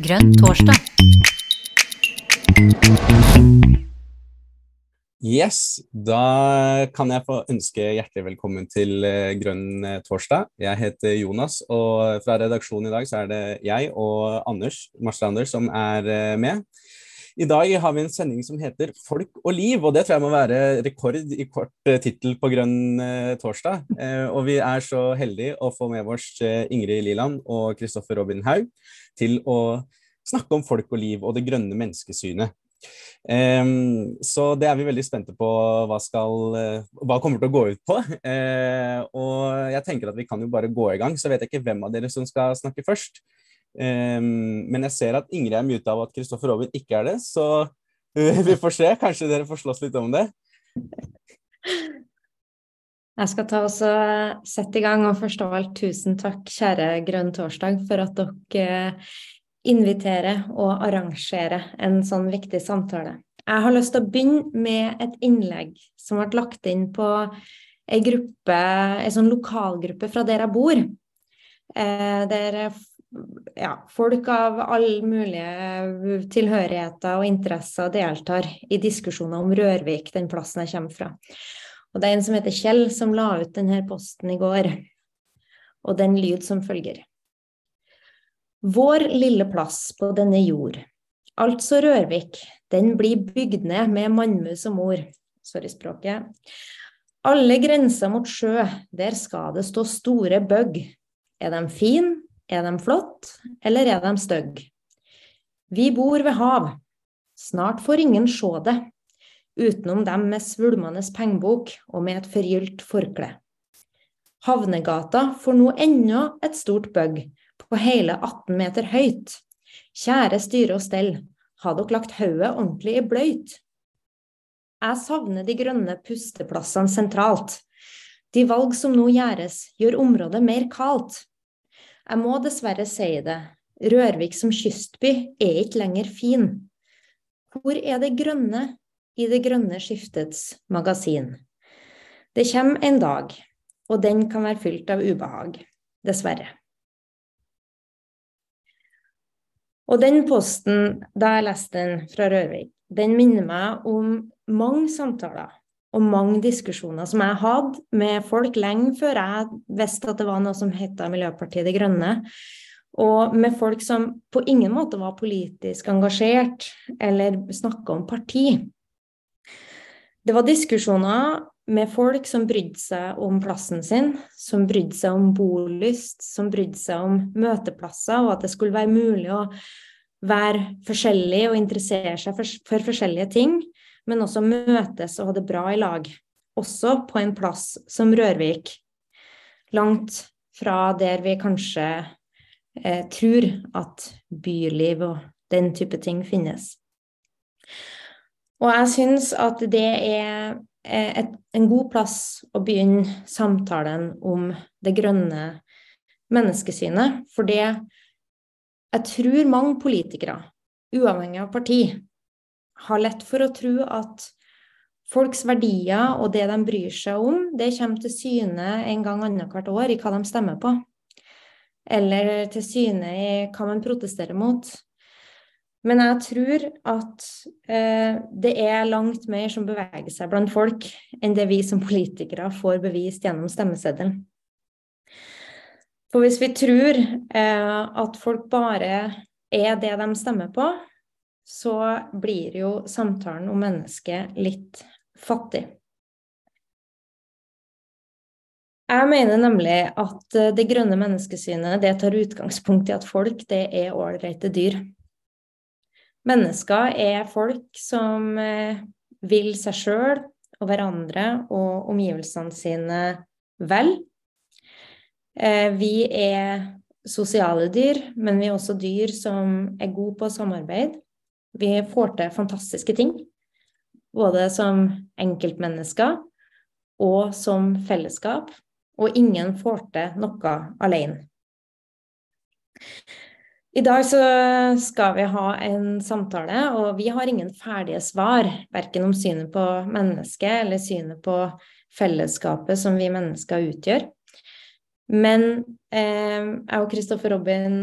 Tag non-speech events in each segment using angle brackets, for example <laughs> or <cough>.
Grønn torsdag. Yes, da kan jeg få ønske hjertelig velkommen til eh, Grønn eh, torsdag. Jeg heter Jonas, og fra redaksjonen i dag så er det jeg og Anders Marstrander som er eh, med. I dag har vi en sending som heter Folk og liv, og det tror jeg må være rekord i kort tittel på Grønn torsdag. Og vi er så heldige å få med oss Ingrid Liland og Kristoffer Robin Haug til å snakke om folk og liv og det grønne menneskesynet. Um, så det er vi veldig spente på hva, skal, hva kommer til å gå ut på. Uh, og jeg tenker at vi kan jo bare gå i gang, så vet jeg ikke hvem av dere som skal snakke først. Men jeg ser at Ingrid er muta av at Kristoffer Robin ikke er det, så uh, vi får se. Kanskje dere får slåss litt om det. Jeg skal ta og sette i gang, og først av alt tusen takk, kjære Grønn torsdag, for at dere invitere og arrangere en sånn viktig samtale. Jeg har lyst til å begynne med et innlegg som ble lagt inn på ei gruppe, ei sånn lokalgruppe fra der jeg bor. Eh, der ja, folk av alle mulige tilhørigheter og interesser deltar i diskusjoner om Rørvik, den plassen jeg kommer fra. Og det er en som heter Kjell, som la ut denne posten i går. Og den lyd som følger. Vår lille plass på denne jord, altså Rørvik, den blir bygd ned med mannmus og mor. Sorry språket. Alle grenser mot sjø, der skal det stå store bøgg. Er de fin, er de flott, eller er de stygge? Vi bor ved hav. Snart får ingen se det, utenom dem med svulmende pengebok og med et forgylt forkle. Havnegata får nå enda et stort bøgg, på hele 18 meter høyt. Kjære styre og stell, har dere lagt hodet ordentlig i bløyt? Jeg savner de grønne pusteplassene sentralt. De valg som nå gjøres, gjør området mer kaldt. Jeg må dessverre si det, Rørvik som kystby er ikke lenger fin. Hvor er det grønne i det grønne skiftets magasin? Det kommer en dag, og den kan være fylt av ubehag, dessverre. Og den posten, da jeg leste den fra Rørvik, den minner meg om mange samtaler og mange diskusjoner som jeg hadde med folk lenge før jeg visste at det var noe som het Miljøpartiet De Grønne. Og med folk som på ingen måte var politisk engasjert eller snakka om parti. Det var diskusjoner med folk som brydde seg om plassen sin, som brydde seg om bolyst, som brydde seg om møteplasser, og at det skulle være mulig å være forskjellig og interessere seg for, for forskjellige ting, men også møtes og ha det bra i lag. Også på en plass som Rørvik, langt fra der vi kanskje eh, tror at byliv og den type ting finnes. Og jeg syns at det er eh, et, en god plass å begynne samtalen om det grønne menneskesynet, for det jeg tror mange politikere, uavhengig av parti, har lett for å tro at folks verdier og det de bryr seg om, det kommer til syne en gang annethvert år i hva de stemmer på. Eller til syne i hva man protesterer mot. Men jeg tror at eh, det er langt mer som beveger seg blant folk, enn det vi som politikere får bevist gjennom stemmeseddelen. For hvis vi tror eh, at folk bare er det de stemmer på, så blir jo samtalen om mennesket litt fattig. Jeg mener nemlig at eh, det grønne menneskesynet det tar utgangspunkt i at folk det er ålreite dyr. Mennesker er folk som eh, vil seg sjøl og hverandre og omgivelsene sine vel. Eh, vi er sosiale dyr, men vi er også dyr som er gode på samarbeid. Vi får til fantastiske ting, både som enkeltmennesker og som fellesskap. Og ingen får til noe alene. I dag så skal vi ha en samtale, og vi har ingen ferdige svar. Verken om synet på mennesket eller synet på fellesskapet som vi mennesker utgjør. Men eh, jeg og Kristoffer Robin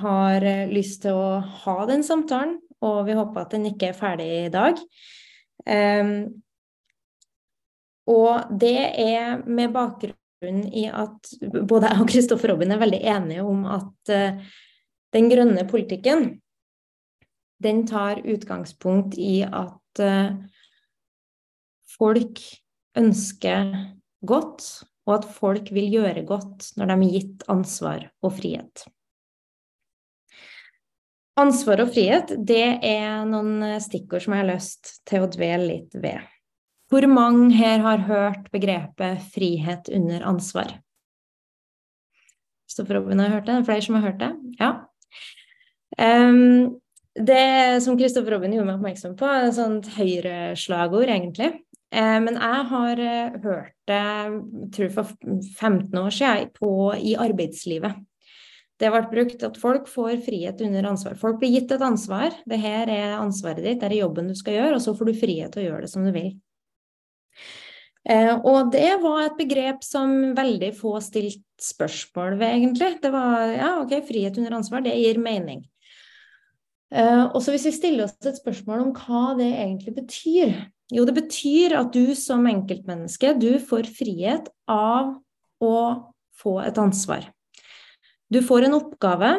har eh, lyst til å ha den samtalen, og vi håper at den ikke er ferdig i dag. Um, og det er med bakgrunn i at både jeg og Kristoffer Robin er veldig enige om at uh, den grønne politikken den tar utgangspunkt i at uh, folk ønsker godt, og at folk vil gjøre godt når de er gitt ansvar og frihet. Ansvar og frihet, det er noen stikkord som jeg har lyst til å dvele litt ved. Hvor mange her har hørt begrepet frihet under ansvar? Kristoffer har hørt det? Flere som har hørt det? Ja. Um, det som Kristoffer Robin gjorde meg oppmerksom på, er et sånt høyreslagord, egentlig. Eh, men jeg har eh, hørt det tror for 15 år siden på, i arbeidslivet. Det ble brukt at folk får frihet under ansvar. Folk blir gitt et ansvar. Det her er ansvaret ditt, det er jobben du skal gjøre, og så får du frihet til å gjøre det som du vil. Eh, og det var et begrep som veldig få stilte spørsmål ved, egentlig. Det var ja, ok, frihet under ansvar, det gir mening. Eh, og så Hvis vi stiller oss et spørsmål om hva det egentlig betyr Jo, det betyr at du som enkeltmenneske du får frihet av å få et ansvar. Du får en oppgave,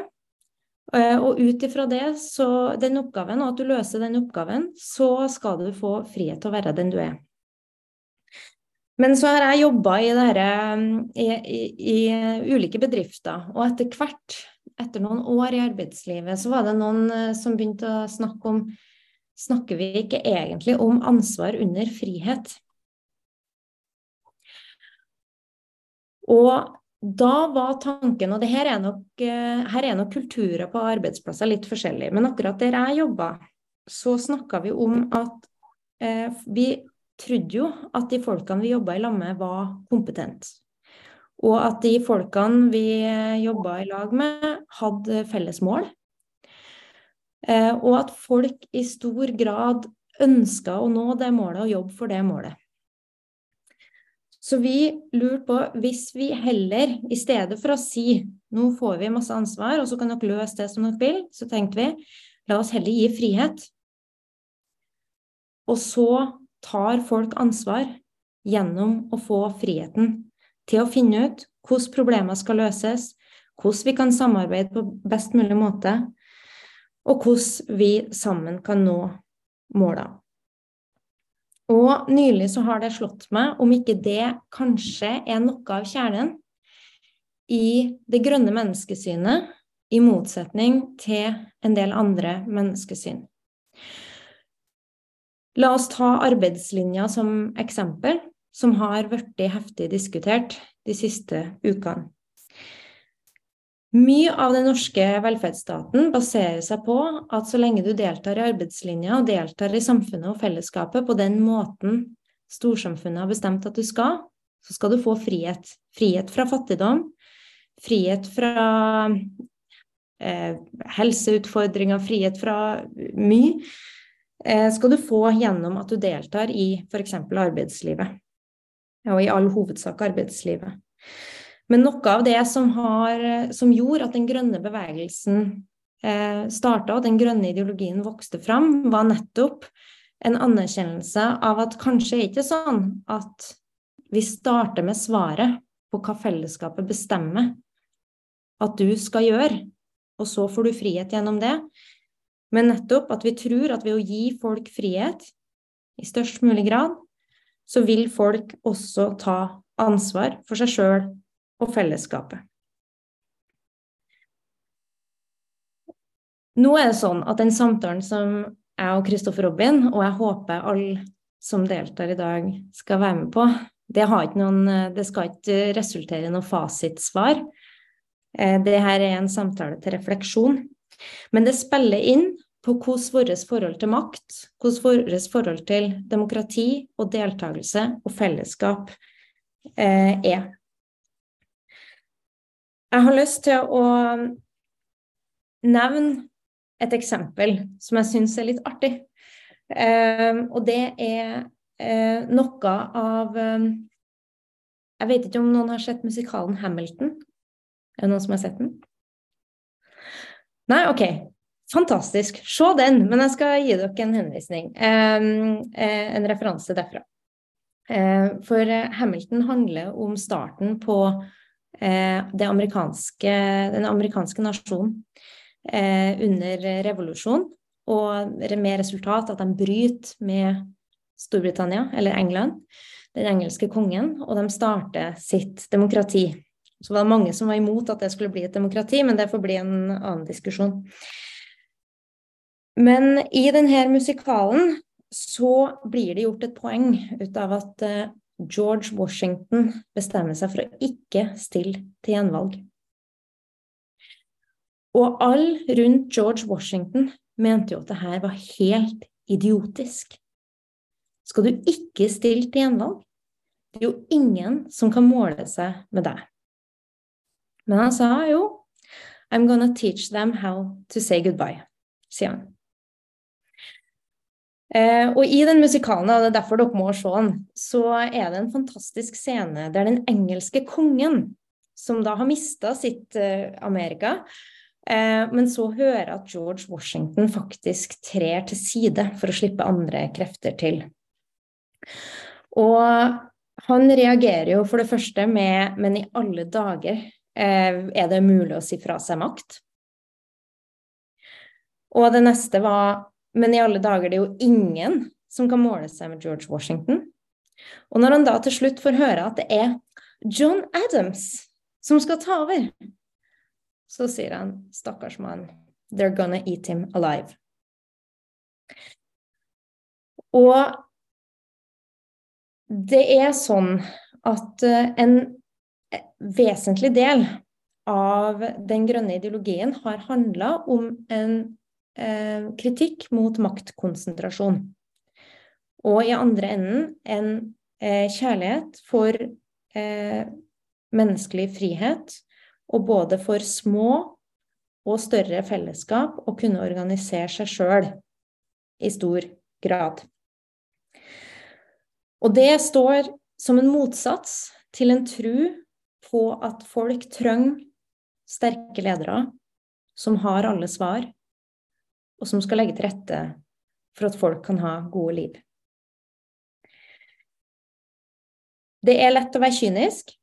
uh, og ut ifra det, den oppgaven, og at du løser den oppgaven, så skal du få frihet til å være den du er. Men så har jeg jobba i, i, i, i ulike bedrifter, og etter hvert etter noen år i arbeidslivet, så var det noen eh, som begynte å snakke om Snakker vi ikke egentlig om ansvar under frihet? Og da var tanken, og her er nok, eh, her er nok kulturer på arbeidsplasser litt forskjellig, men akkurat der jeg jobba, så snakka vi om at eh, vi trodde jo at de folkene vi jobba i lag med, var kompetente. Og at de folkene vi jobba i lag med, hadde felles mål. Eh, og at folk i stor grad ønska å nå det målet og jobbe for det målet. Så vi lurte på, hvis vi heller, i stedet for å si nå får vi masse ansvar, og så kan dere løse det som dere vil, så tenkte vi la oss heller gi frihet. Og så tar folk ansvar gjennom å få friheten til å finne ut hvordan problemer skal løses, hvordan vi kan samarbeide på best mulig måte, og hvordan vi sammen kan nå målene. Og nylig så har det slått meg om ikke det kanskje er noe av kjernen i det grønne menneskesynet, i motsetning til en del andre menneskesyn. La oss ta arbeidslinja som eksempel som har blitt heftig diskutert de siste ukene. Mye av den norske velferdsstaten baserer seg på at så lenge du deltar i arbeidslinja og deltar i samfunnet og fellesskapet på den måten storsamfunnet har bestemt at du skal, så skal du få frihet. Frihet fra fattigdom, frihet fra eh, helseutfordringer, frihet fra mye, eh, skal du få gjennom at du deltar i f.eks. arbeidslivet og i all hovedsak arbeidslivet. Men noe av det som, har, som gjorde at den grønne bevegelsen eh, starta, og den grønne ideologien vokste fram, var nettopp en anerkjennelse av at kanskje er ikke sånn at vi starter med svaret på hva fellesskapet bestemmer at du skal gjøre, og så får du frihet gjennom det. Men nettopp at vi tror at ved å gi folk frihet i størst mulig grad, så vil folk også ta ansvar for seg sjøl og fellesskapet. Nå er det sånn at den samtalen som jeg og Kristoffer Robin, og jeg håper alle som deltar i dag, skal være med på, det, noen, det skal ikke resultere i noe fasitsvar. Eh, det her er en samtale til refleksjon. Men det spiller inn på hvordan vårt forhold til makt, hvordan vårt forhold til demokrati og deltakelse og fellesskap eh, er. Jeg har lyst til å nevne et eksempel som jeg syns er litt artig. Eh, og det er eh, noe av eh, Jeg vet ikke om noen har sett musikalen 'Hamilton'? Er det noen som har sett den? Nei, OK. Fantastisk. Se den, men jeg skal gi dere en henvisning. en referanse derfra. for Hamilton handler om starten på amerikanske, den amerikanske nasjonen under revolusjonen, og med resultat at de bryter med Storbritannia, eller England, den engelske kongen, og de starter sitt demokrati. Så var det mange som var imot at det skulle bli et demokrati, men det får bli en annen diskusjon. Men i denne musikalen så blir det gjort et poeng ut av at eh, George Washington bestemmer seg for å ikke stille til gjenvalg. Og alle rundt George Washington mente jo at det her var helt idiotisk. Skal du ikke stille til gjenvalg? Det er jo ingen som kan måle seg med deg. Men han sa jo I'm gonna teach them how to say goodbye, sier han. Eh, og i den musikalen, og det er derfor dere må se den, så er det en fantastisk scene der den engelske kongen, som da har mista sitt eh, Amerika, eh, men så hører at George Washington faktisk trer til side for å slippe andre krefter til. Og han reagerer jo for det første med 'men i alle dager, eh, er det mulig å si fra seg makt'? Og det neste var 'men i alle dager, det er jo ingen som kan måle seg med George Washington'. Og når han da til slutt får høre at det er John Adams som skal ta over, så sier han 'stakkars mann, they're gonna eat him alive'. Og det er sånn at eh, en eh, vesentlig del av den grønne ideologien har handla om en eh, kritikk mot maktkonsentrasjon. Og i andre enden en eh, kjærlighet for eh, menneskelig frihet, og både for små og større fellesskap å kunne organisere seg sjøl i stor grad. Og det står som en motsats til en tru på at folk trenger sterke ledere som har alle svar, og som skal legge til rette for at folk kan ha gode liv. Det er lett å være kynisk.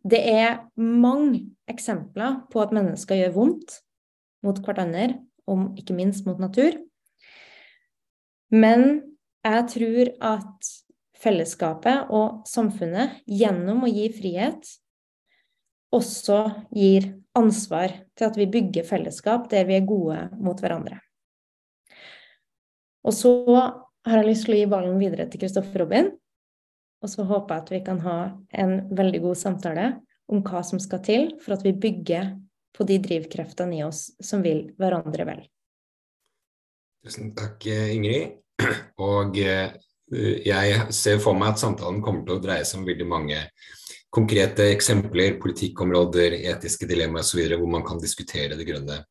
Det er mange eksempler på at mennesker gjør vondt mot hverandre, og ikke minst mot natur. Men jeg tror at fellesskapet og samfunnet, gjennom å gi frihet, også gir ansvar til at vi bygger fellesskap der vi er gode mot hverandre. Og så har jeg lyst til å gi ballen videre til Kristoffer Robin. Og så håper jeg at vi kan ha en veldig god samtale om hva som skal til for at vi bygger på de drivkreftene i oss som vil hverandre vel. Tusen takk, Ingrid. Og eh, jeg ser for meg at samtalen kommer til å dreie seg om veldig mange konkrete eksempler, politikkområder, etiske dilemmaer osv. hvor man kan diskutere det grønne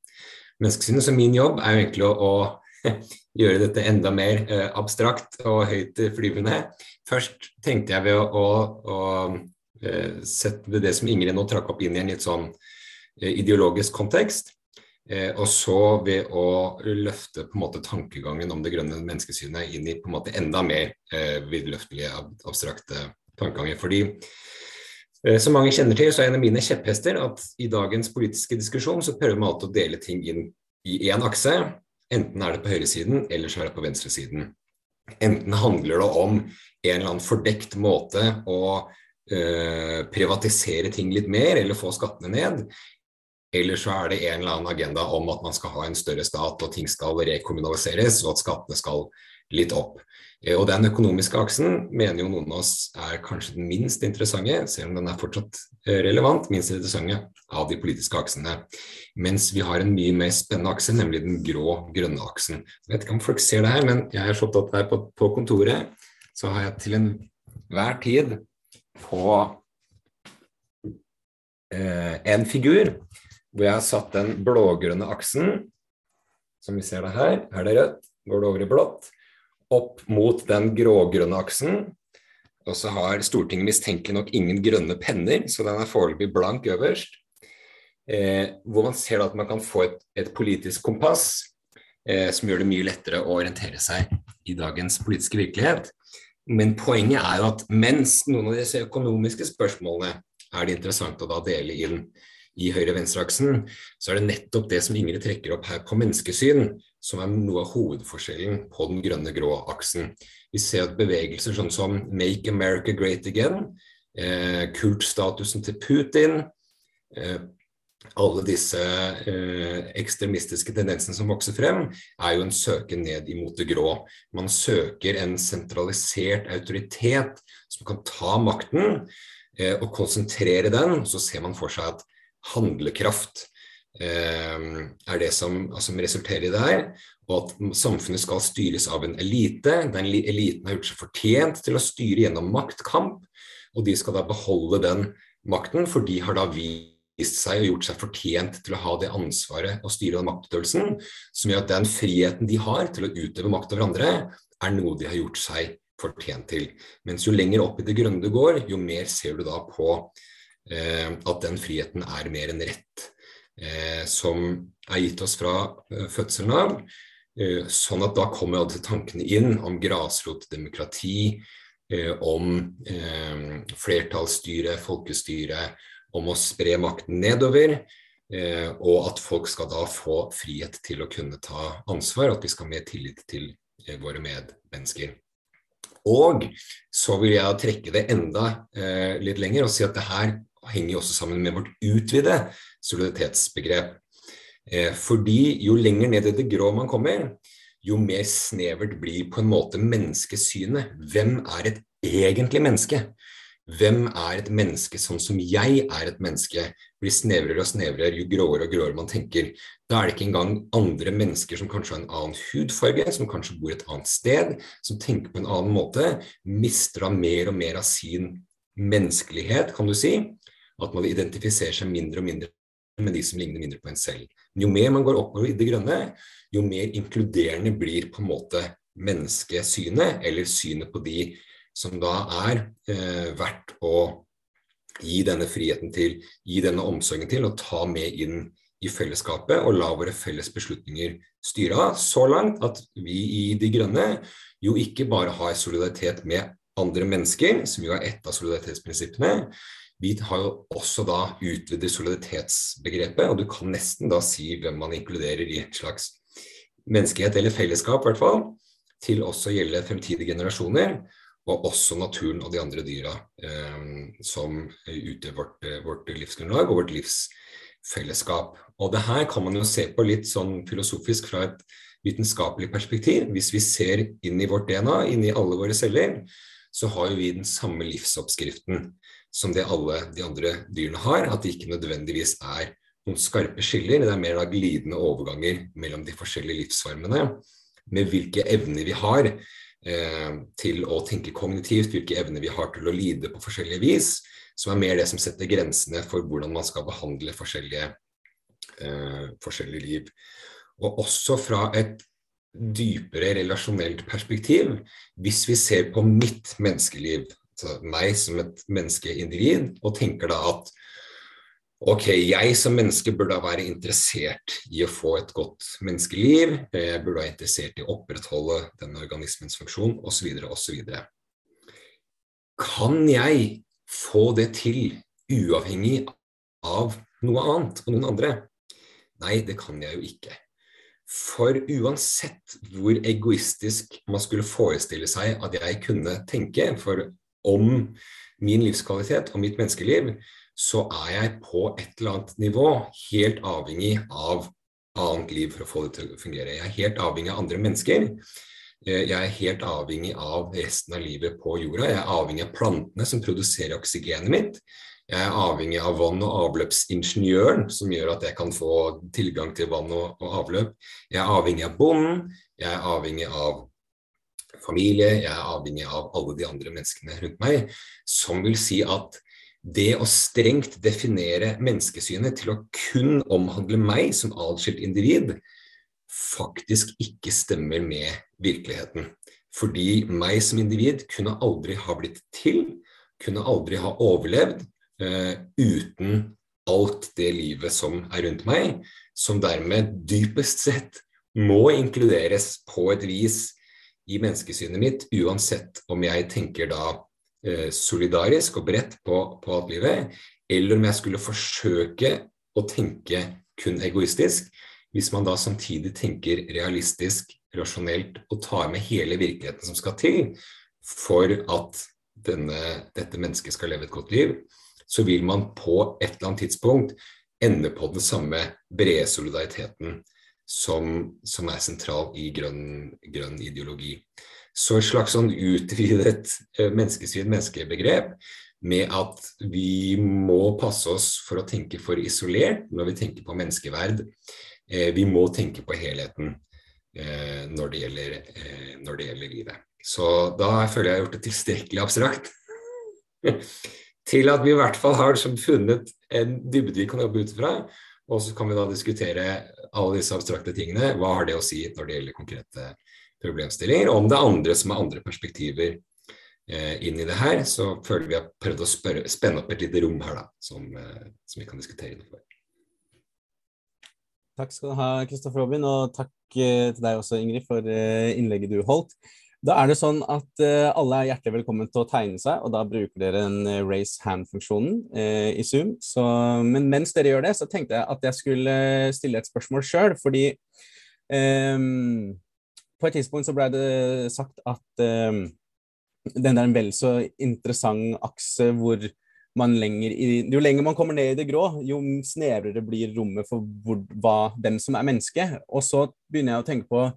menneskesynet. Så min jobb er jo egentlig å, å <laughs> gjøre dette enda mer eh, abstrakt og høyt flyvende. Først tenkte jeg ved å, å, å eh, sette det som Ingrid nå trakk opp inn i en litt sånn eh, ideologisk kontekst. Eh, og så ved å løfte på en måte tankegangen om det grønne menneskesynet inn i på en måte enda mer vidløftelige, abstrakte tankeganger. Fordi som mange kjenner til, så er en av mine kjepphester at i dagens politiske diskusjon så prøver man alltid å dele ting inn i én akse. Enten er det på høyresiden, eller så er det på venstresiden. Enten handler det om en eller annen fordekt måte å øh, privatisere ting litt mer, eller få skattene ned. Eller så er det en eller annen agenda om at man skal ha en større stat og ting skal rekommunaliseres og at skattene skal litt opp. Eh, og den økonomiske aksen mener jo noen av oss er kanskje den minst interessante, selv om den er fortsatt eh, relevant, minst interessante av de politiske aksene. Mens vi har en mye mer spennende akse, nemlig den grå-grønne aksen. Jeg vet ikke om folk ser det her, men jeg er så opptatt her på, på kontoret, så har jeg til enhver tid på eh, en figur hvor jeg har satt den blågrønne aksen, som vi ser det her, er det rødt, går det over i blått, opp mot den grågrønne aksen. Og så har Stortinget mistenkelig nok ingen grønne penner, så den er foreløpig blank øverst. Eh, hvor man ser at man kan få et, et politisk kompass eh, som gjør det mye lettere å orientere seg i dagens politiske virkelighet. Men poenget er jo at mens noen av disse økonomiske spørsmålene er det interessant å da dele inn i høyre-venstre-aksen, så er det nettopp det som Ingrid trekker opp her på menneskesyn, som er noe av hovedforskjellen på den grønne-grå aksen. Vi ser at bevegelser sånn som Make America Great Again, eh, kultstatusen til Putin, eh, alle disse eh, ekstremistiske tendensene som vokser frem, er jo en søken ned imot det grå. Man søker en sentralisert autoritet som kan ta makten eh, og konsentrere den. Så ser man for seg at handlekraft eh, er det som, som, resulterer i det her. Og at samfunnet skal styres av en elite. Den eliten har gjort seg fortjent til å styre gjennom maktkamp, og de skal da beholde den makten, for de har da vist seg og gjort seg fortjent til å ha det ansvaret å styre den maktutøvelsen, som gjør at den friheten de har til å utøve makt over andre, er noe de har gjort seg fortjent til. Mens jo lenger opp i det grønne du går, jo mer ser du da på at den friheten er mer en rett eh, som er gitt oss fra eh, fødselen av. Eh, sånn at da kommer alle tankene inn om grasrotdemokrati, eh, om eh, flertallsstyre, folkestyre, om å spre makten nedover. og at folk skal da få frihet til å kunne ta ansvar, at vi skal ha mer tillit til våre medmennesker. Og så vil jeg trekke det enda eh, litt lenger og si at det her henger jo også sammen med vårt utvide soliditetsbegrep. Eh, fordi jo lenger ned i det grå man kommer, jo mer snevert blir på en måte menneskesynet. Hvem er et egentlig menneske? Hvem er et menneske sånn som jeg er et menneske? Blir snevrere og snevrere jo gråere og gråere man tenker. Da er det ikke engang andre mennesker som kanskje har en annen hudfarge, som kanskje bor et annet sted, som tenker på en annen måte, mister da mer og mer av sin menneskelighet, kan du si. At man identifiserer seg mindre og mindre med de som ligner mindre på en selv. Men jo mer man går oppover i det grønne, jo mer inkluderende blir på en måte menneskesynet, eller synet på de som da er eh, verdt å gi denne friheten til, gi denne omsorgen til, og ta med inn i fellesskapet og la våre felles beslutninger styre av. Så langt at vi i De Grønne jo ikke bare har solidaritet med andre mennesker, som jo er ett av solidaritetsprinsippene. Vi har jo også da utvidet solidaritetsbegrepet, og du kan nesten da si hvem man inkluderer i et slags menneskehet eller fellesskap, i hvert fall, til også å gjelde fremtidige generasjoner og også naturen og de andre dyra eh, som utgjør vårt, vårt, livsgrunnlag og vårt livsfellesskap. Og det her kan man jo se på litt sånn filosofisk fra et vitenskapelig perspektiv. Hvis vi ser inn i vårt DNA, inn i alle våre celler, så har jo vi den samme livsoppskriften som det alle de andre dyrene har. At det ikke nødvendigvis er noen skarpe skiller, det er mer da glidende overganger mellom de forskjellige livsformene. Med hvilke evner vi har eh, til å tenke kognitivt, hvilke evner vi har til å lide på forskjellige vis, som er mer det som setter grensene for hvordan man skal behandle forskjellige, eh, forskjellige liv. Og også fra et dypere relasjonelt perspektiv, hvis vi ser på mitt menneskeliv, meg som et menneskeindivid, og tenker da at Ok, jeg som menneske burde da være interessert i å få et godt menneskeliv. Jeg burde være interessert i å opprettholde denne organismens funksjon osv. osv. Kan jeg få det til uavhengig av noe annet og noen andre? Nei, det kan jeg jo ikke. For uansett hvor egoistisk man skulle forestille seg at jeg kunne tenke for om min livskvalitet og mitt menneskeliv, så er jeg på et eller annet nivå helt avhengig av annet liv for å få det til å fungere. Jeg er helt avhengig av andre mennesker. Eh, jeg er helt avhengig av resten av livet på jorda. Jeg er avhengig av plantene som produserer oksygenet mitt. Jeg er avhengig av vann- og avløpsingeniøren, som gjør at jeg kan få tilgang til vann og, avløp. Jeg er avhengig av bonden. Jeg er avhengig av familie. Jeg er avhengig av alle de andre menneskene rundt meg. Som vil si at det å strengt definere menneskesynet til å kun omhandle meg som atskilt individ, faktisk ikke stemmer med virkeligheten. Fordi meg som individ kunne aldri ha blitt til, kunne aldri ha overlevd uh, uten alt det livet som er rundt meg, som dermed dypest sett må inkluderes på et vis i menneskesynet mitt, uansett om jeg tenker da eh, solidarisk og bredt på, på alt livet, eller om jeg skulle forsøke å tenke kun egoistisk, hvis man da samtidig tenker realistisk, rasjonelt og tar med hele virkeligheten som skal til for at denne, dette mennesket skal leve et godt liv, så vil man på et eller annet tidspunkt ende på den samme brede solidariteten som, som er sentral i grønn, grønn, ideologi. Så et slags sånn utvidet eh, menneskesyn, menneskebegrep, med at vi må passe oss for å tenke for isolert når vi tenker på menneskeverd. Eh, vi må tenke på helheten eh, når, det gjelder, når, det gjelder, livet. Så da føler jeg jeg har gjort det tilstrekkelig abstrakt <laughs> til at vi i hvert fall har funnet en dybde vi kan jobbe ut fra. Og så kan vi da diskutere alle disse abstrakte tingene. Hva har det å si når det gjelder konkrete problemstillinger? Og om det er andre som har andre perspektiver Eh, inn i det her, så føler vi har prøvd å spørre, spenne opp et lite rom her da, som, eh, som vi kan diskutere innenfor. Takk skal du ha, Kristoffer Robin, og takk eh, til deg også, Ingrid, for innlegget du holdt. Da er det sånn at alle er hjertelig velkommen til å tegne seg, og da bruker dere den raise hand-funksjonen uh, i Zoom. Så, men mens dere gjør det, så tenkte jeg at jeg skulle stille et spørsmål sjøl, fordi um, på et tidspunkt så ble det sagt at um, den er en vel så interessant akse hvor man lenger i, jo lenger man kommer ned i det grå, jo snevrere blir rommet for hvor, hva, hvem som er menneske. Og så begynner jeg å tenke på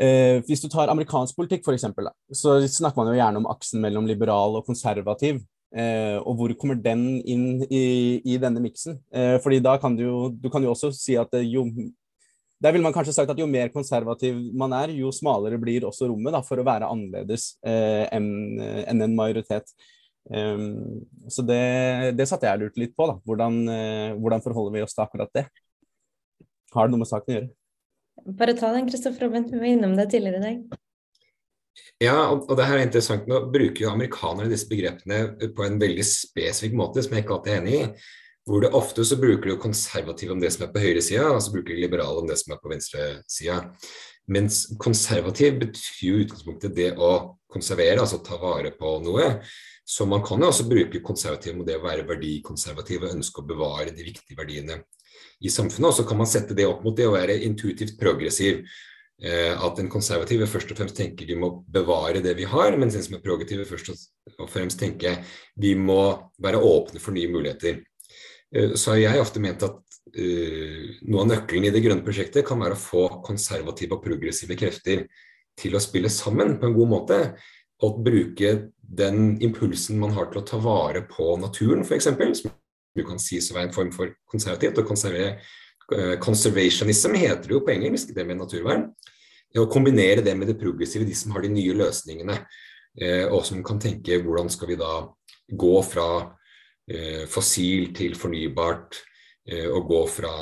eh, Hvis du tar amerikansk politikk, f.eks., så snakker man jo gjerne om aksen mellom liberal og konservativ. Eh, og hvor kommer den inn i, i denne miksen? Eh, fordi da kan du jo Du kan jo også si at jo der vil man kanskje sagt at jo mer konservativ man er, jo smalere blir også rommet da, for å være annerledes eh, enn en en majoritet. Um, så det, det satte jeg lurt litt på. da. Hvordan, eh, hvordan, forholder vi oss til akkurat det? Har det noe med saken å gjøre? Bare ta den, Kristoffer Robin. Vi var innom det tidligere i dag. Ja, og, og det her er interessant. Nå bruker jo amerikanere disse begrepene på en veldig spesifikk måte, som jeg ikke alltid er enig i hvor det ofte så bruker de konservativ om det som er på høyresida, og så bruker de liberal om det som er på venstresida. Mens konservativ betyr jo utgangspunktet det å konservere, altså ta vare på noe. Så man kan jo også bruke konservativ om det å være verdikonservativ og ønske å bevare de viktige verdiene i samfunnet. Og så kan man sette det opp mot det å være intuitivt progressiv. Eh, at en konservativ først og fremst tenker vi må bevare det vi har, mens den som er progressiv først og fremst tenker vi må være åpne for nye muligheter. Eh, så har jeg ofte ment at uh, noe av nøkkelen i det grønne prosjektet kan være å få konservative og progressive krefter til å spille sammen på en god måte. Og bruke den impulsen man har til å ta vare på naturen, f.eks., som du kan si som er en form for konservativt. og konservere uh, Conservationism heter det jo på engelsk, det med naturvern. Å kombinere det med det progressive, de som har de nye løsningene, uh, og som kan tenke hvordan skal vi da gå fra Eh, fossil til fornybart, eh, og gå fra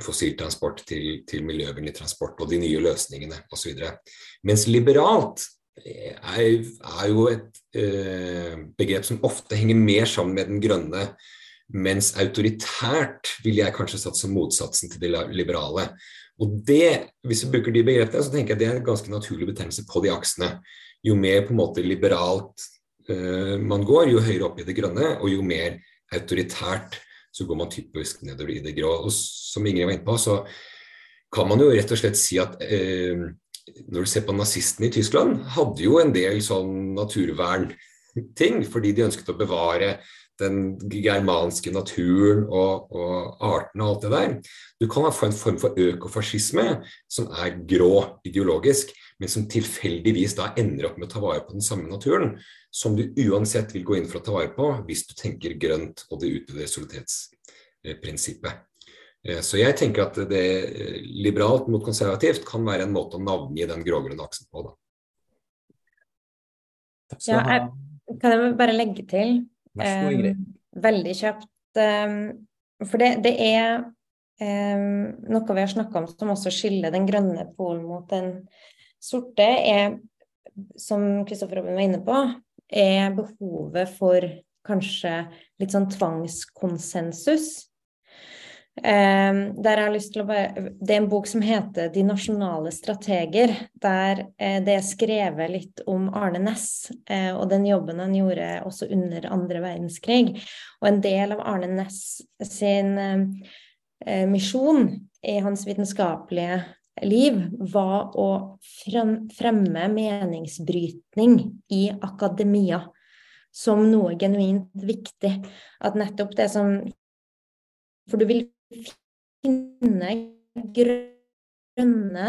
fossiltransport til, til miljøvennlig transport og de nye løsningene osv. Mens liberalt eh, er, jo et eh, begrep som ofte henger mer sammen med den grønne, mens autoritært vil jeg kanskje satt som motsatsen til det liberale. Og det, Hvis vi bruker de begrepene, så tenker jeg det er en ganske naturlig betegnelse på de aksene. Jo mer på en måte liberalt uh, man går, jo høyere opp i det grønne, og jo mer autoritært så går man typisk nedover i det grå. Og som Ingrid var inne på, så kan man jo rett og slett si at uh, når du ser på nazistene i Tyskland, hadde jo en del sånn naturvernting, fordi de ønsket å bevare den germanske naturen og, og artene og alt det der. Du kan få en form for økofascisme som er grå ideologisk, men som tilfeldigvis da ender opp med å ta vare på den samme naturen som du uansett vil gå inn for å ta vare på hvis du tenker grønt og det utvidede solidaritetsprinsippet. Eh, så jeg tenker at det liberalt mot konservativt kan være en måte å navngi den grågrønne aksen på. Da. Ja, jeg, kan jeg bare legge til um, veldig kjapt For det, det er noe vi har snakka om som også skiller den grønne polen mot den sorte er, som Kristoffer Robin var inne på, er behovet for kanskje litt sånn tvangskonsensus. Eh, der jeg har lyst til å bare, Det er en bok som heter 'De nasjonale strateger', der eh, det er skrevet litt om Arne Næss eh, og den jobben han gjorde også under andre verdenskrig. Og en del av Arne Næss sin eh, misjon i hans vitenskapelige liv var å fremme meningsbrytning i akademia som noe genuint viktig. At nettopp det som For du vil finne grønne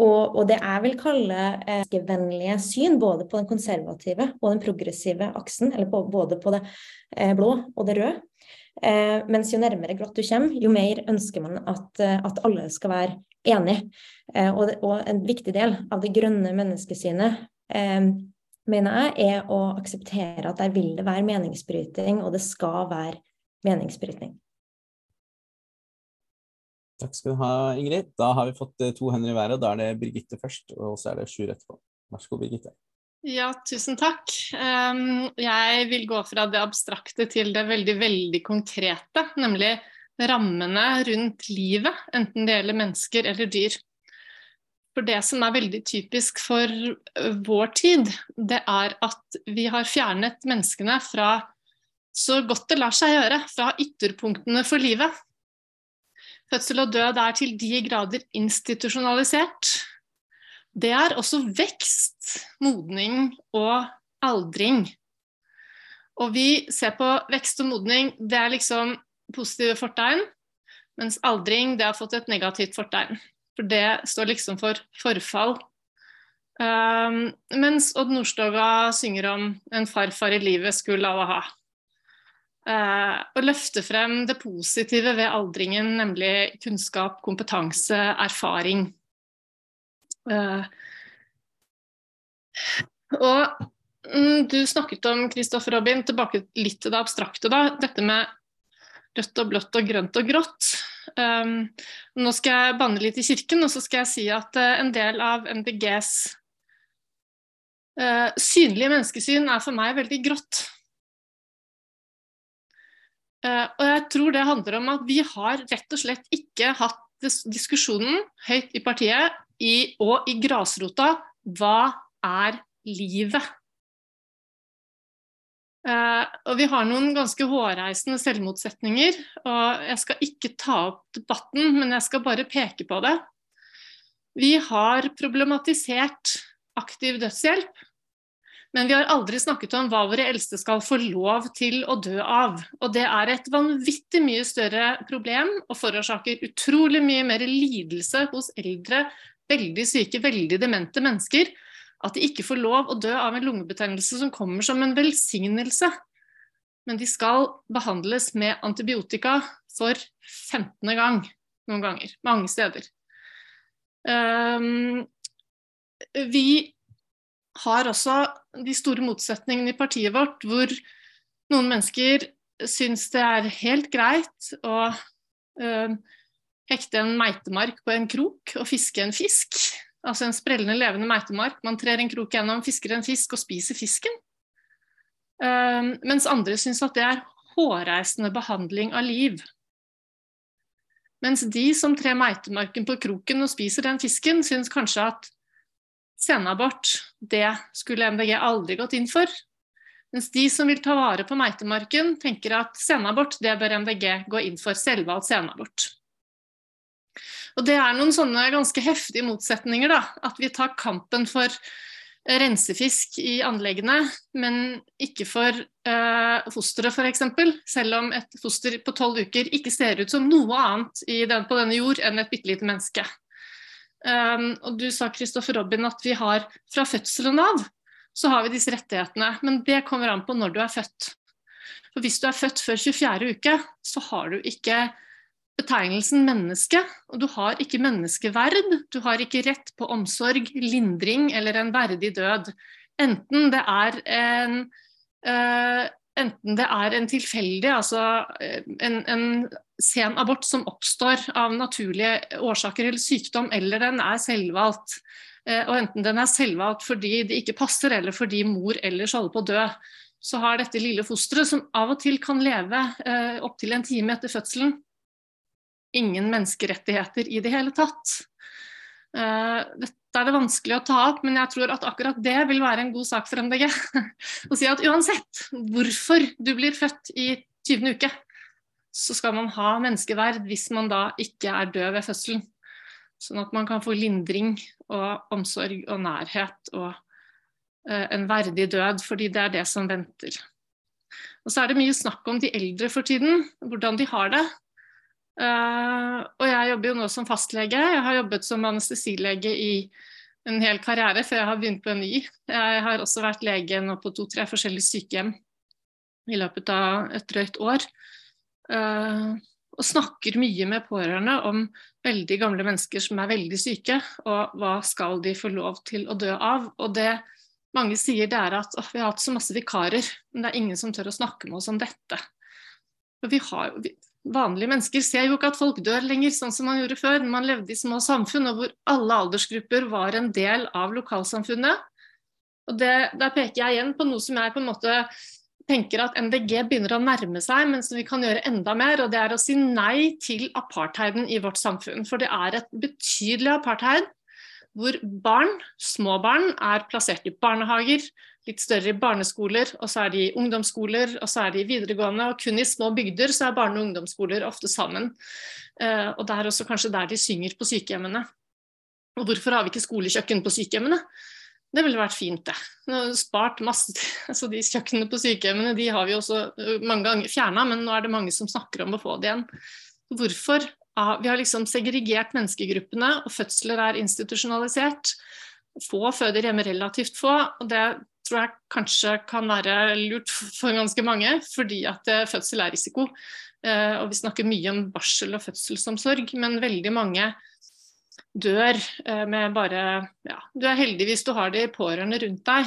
og, og det jeg vil kalle eh, vennlige syn, både på den konservative og den progressive aksen, eller på, både på det eh, blå og det røde. Eh, mens jo nærmere grått du kommer, jo mer ønsker man at, eh, at alle skal være enige. Eh, og, og, en viktig del av det grønne menneskesynet mener jeg, er å akseptere at der vil det være meningsbryting, og det skal være meningsbrytning. Takk skal du ha, Ingrid. Da har vi fått eh, to hender i været. Da er det Birgitte først, og så er det Sjur etterpå. Vær så god, Birgitte. Ja, tusen takk. Ehm, jeg vil gå fra det abstrakte til det veldig, veldig konkrete. Nemlig rammene rundt livet, enten det gjelder mennesker eller dyr. For det som er veldig typisk for vår tid, det er at vi har fjernet menneskene fra så godt det lar seg gjøre, fra ytterpunktene for livet. Fødsel og død er til de grader institusjonalisert. Det er også vekst, modning og aldring. Og vi ser på vekst og modning, det er liksom positive fortegn, mens aldring det har fått et negativt fortegn. For det står liksom for forfall. Um, mens Odd Nordstoga synger om en farfar i livet skulle alle ha eh, å løfte frem det positive ved aldringen, nemlig kunnskap, kompetanse, erfaring. Eh, og mm, du snakket om Kristoffer Robin, tilbake litt til det abstrakte. da, Dette med rødt og blått og grønt og grått. Um, nå skal jeg banne litt i kirken, og så skal jeg si at uh, en del av MDGs uh, synlige menneskesyn er for meg veldig grått. Eh, og jeg tror det handler om at vi har rett og slett ikke hatt diskusjonen høyt i partiet i, og i grasrota hva er livet? Uh, og vi har noen ganske hårreisende selvmotsetninger. og Jeg skal ikke ta opp debatten, men jeg skal bare peke på det. Vi har problematisert aktiv dødshjelp men vi har aldri snakket om hva våre eldste skal få lov til å dø av. Og det er et vanvittig mye større problem og forårsaker utrolig mye mer lidelse hos eldre, veldig syke, veldig demente mennesker. At de ikke får lov å dø av en lungebetennelse som kommer som en velsignelse. Men de skal behandles med antibiotika for 15. gang noen ganger. Mange steder. Um, vi har også de store motsetningene i partiet vårt, hvor noen mennesker syns det er helt greit å øh, hekte en meitemark på en krok og fiske en fisk. Altså en sprellende, levende meitemark. Man trer en krok gjennom, fisker en fisk og spiser fisken. Um, mens andre syns at det er hårreisende behandling av liv. Mens de som trer meitemarken på kroken og spiser den fisken, syns kanskje at senabort, det skulle MDG aldri gått inn for. Mens de som vil ta vare på meitemarken, tenker at senabort, det bør MDG gå inn for. Selvvalgt senabort. Og Det er noen sånne ganske heftige motsetninger. da, At vi tar kampen for rensefisk i anleggene, men ikke for uh, fosteret f.eks. Selv om et foster på tolv uker ikke ser ut som noe annet den, på denne jord enn et bitte lite menneske. Um, og du sa Kristoffer Robin at vi har fra fødselen av så har vi disse rettighetene. Men det kommer an på når du er født. For hvis du er født før 24. uke, så har du ikke betegnelsen menneske, og du har ikke menneskeverd. Du har ikke rett på omsorg, lindring eller en verdig død. Enten det er en, uh, enten det er en tilfeldig, altså en, en, sen abort som oppstår av naturlige årsaker eller sykdom, eller den er selvvalgt. Og enten den er selvvalgt fordi det ikke passer, eller fordi mor ellers holder på å dø, så har dette lille fosteret, som av og til kan leve eh, opptil en time etter fødselen, ingen menneskerettigheter i det hele tatt. Eh, dette er det vanskelig å ta opp, men jeg tror at akkurat det vil være en god sak for MDG. <laughs> Å si at uansett hvorfor du blir født i 20. uke, så skal man ha menneskeverd hvis man da ikke er død ved fødselen. Sånn at man kan få lindring og omsorg og nærhet og Eh, en verdig død, fordi det er det som venter. Og så er det mye snakk om de eldre for tiden, hvordan de har det. Uh, og jeg jobber jo nå som fastlege. Jeg har jobbet som anestesilege i en hel karriere før jeg har begynt på en ny. Jeg har også vært lege nå på to-tre forskjellige sykehjem i løpet av et drøyt år. Uh, og snakker mye med pårørende om veldig gamle mennesker som er veldig syke, og hva skal de få lov til å dø av. Og det mange sier det er at vi har hatt så masse vikarer, men det er ingen som tør å snakke med oss om dette. For vi har, vi, vanlige mennesker ser jo ikke at folk dør lenger, sånn som man gjorde før. Man levde i små samfunn og hvor alle aldersgrupper var en del av lokalsamfunnet. Og det, Der peker jeg igjen på noe som jeg på en måte tenker at MDG begynner å nærme seg, men som vi kan gjøre enda mer. Og det er å si nei til apartheiden i vårt samfunn. For det er et betydelig apartheid hvor barn, små barn, er plassert i barnehager, litt større i barneskoler, og så er de i ungdomsskoler, og så er de i videregående. Og kun i små bygder så er barne- og ungdomsskoler ofte sammen. Eh, og det er også kanskje der de synger på sykehjemmene. Og hvorfor har vi ikke skolekjøkken på sykehjemmene? Det ville vært fint, det. Nå har Spart masse <laughs> altså De kjøkkenene på sykehjemmene de har vi også eh, mange ganger fjerna, men nå er det mange som snakker om å få det igjen. Hvorfor vi har liksom segregert menneskegruppene, og fødsler er institusjonalisert. Få føder hjemme, relativt få. og det tror jeg kanskje kan være lurt for ganske mange, fordi at eh, fødsel er risiko. Eh, og vi snakker mye om barsel og fødselsomsorg, men veldig mange dør eh, med bare ja, Du er heldig hvis du har de pårørende rundt deg.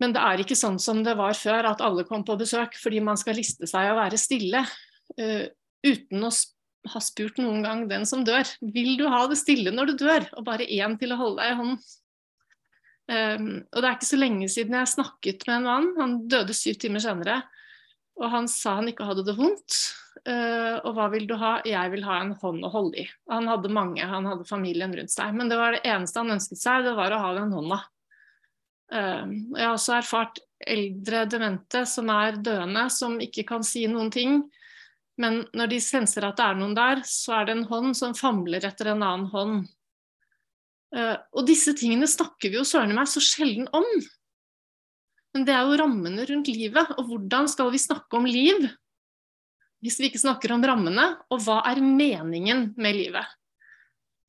Men det er ikke sånn som det var før, at alle kom på besøk fordi man skal liste seg og være stille uten å ha spurt noen gang den som dør. Vil du ha det stille når du dør? Og bare én til å holde deg i hånden. Um, og det er ikke så lenge siden jeg snakket med en mann, han døde syv timer senere. Og han sa han ikke hadde det vondt. Uh, og hva vil du ha? Jeg vil ha en hånd å holde i. Han hadde mange, han hadde familien rundt seg. Men det var det eneste han ønsket seg, det var å ha den hånda. Uh, jeg har også erfart eldre demente som er døende, som ikke kan si noen ting. Men når de senser at det er noen der, så er det en hånd som famler etter en annen hånd. Uh, og disse tingene snakker vi jo søren meg så sjelden om. Men det er jo rammene rundt livet, og hvordan skal vi snakke om liv hvis vi ikke snakker om rammene, og hva er meningen med livet?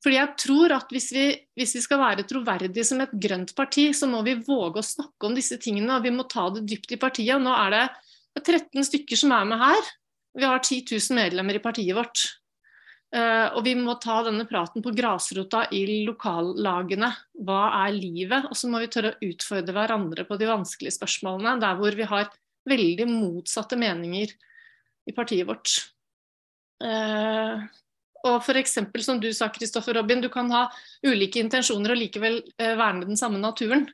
Fordi jeg tror at hvis vi, hvis vi skal være troverdige som et grønt parti, så må vi våge å snakke om disse tingene, og vi må ta det dypt i partiet. Nå er det 13 stykker som er med her. Vi har 10 000 medlemmer i partiet vårt. Uh, og vi må ta denne praten på grasrota i lokallagene. Hva er livet? Og så må vi tørre å utfordre hverandre på de vanskelige spørsmålene, der hvor vi har veldig motsatte meninger i partiet vårt. Uh, og f.eks. som du sa, Kristoffer Robin, du kan ha ulike intensjoner og likevel uh, verne den samme naturen.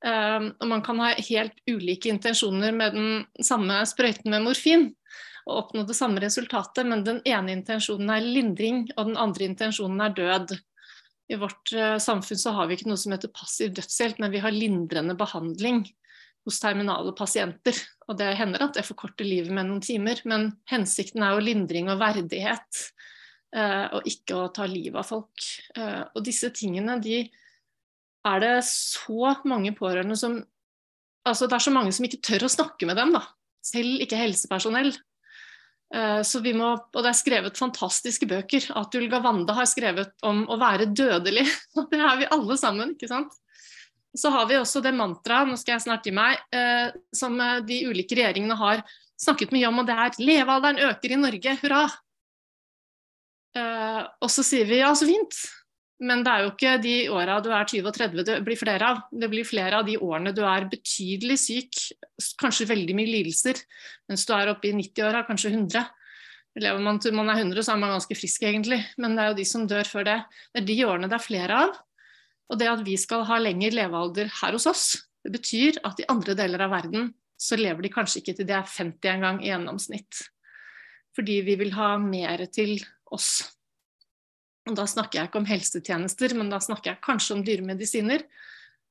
og man kan ha helt ulike intensjoner med den samme sprøyten med morfin å oppnå det samme resultatet, men den ene intensjonen er lindring, og den andre intensjonen er død. I vårt uh, samfunn så har vi ikke noe som heter passiv dødshjelp, men vi har lindrende behandling hos terminale pasienter. Og det hender at det forkorter livet med noen timer, men hensikten er jo lindring og verdighet, uh, og ikke å ta livet av folk. Uh, og disse tingene, de er det så mange pårørende som Altså det er så mange som ikke tør å snakke med dem, da. Selv ikke helsepersonell. Eh, så vi må, og Det er skrevet fantastiske bøker. Atul Gawande har skrevet om å være dødelig. <laughs> Det er vi alle sammen. ikke sant? Så har vi også det mantraet, nå skal jeg snart gi meg, eh, som eh, de ulike regjeringene har snakket mye om, og det er 'levealderen øker i Norge, hurra'. Og så sier vi ja, så fint. Men det er jo ikke de åra du er 20 og 30 det blir flere av. Det blir flere av de årene du er betydelig syk, kanskje veldig mye lidelser, mens du er oppe i 90-åra, kanskje 100. Lever man til man er 100, så er man ganske frisk, egentlig. Men det er jo de som dør før det. Det er de årene det er flere av. Og det at vi skal ha lengre levealder her hos oss, det betyr at i andre deler av verden så lever de kanskje ikke til de er 50 en gang i gjennomsnitt. Fordi vi vil ha mer til oss. Og da snakker jeg ikke om helsetjenester, men da snakker jeg kanskje om dyremedisiner.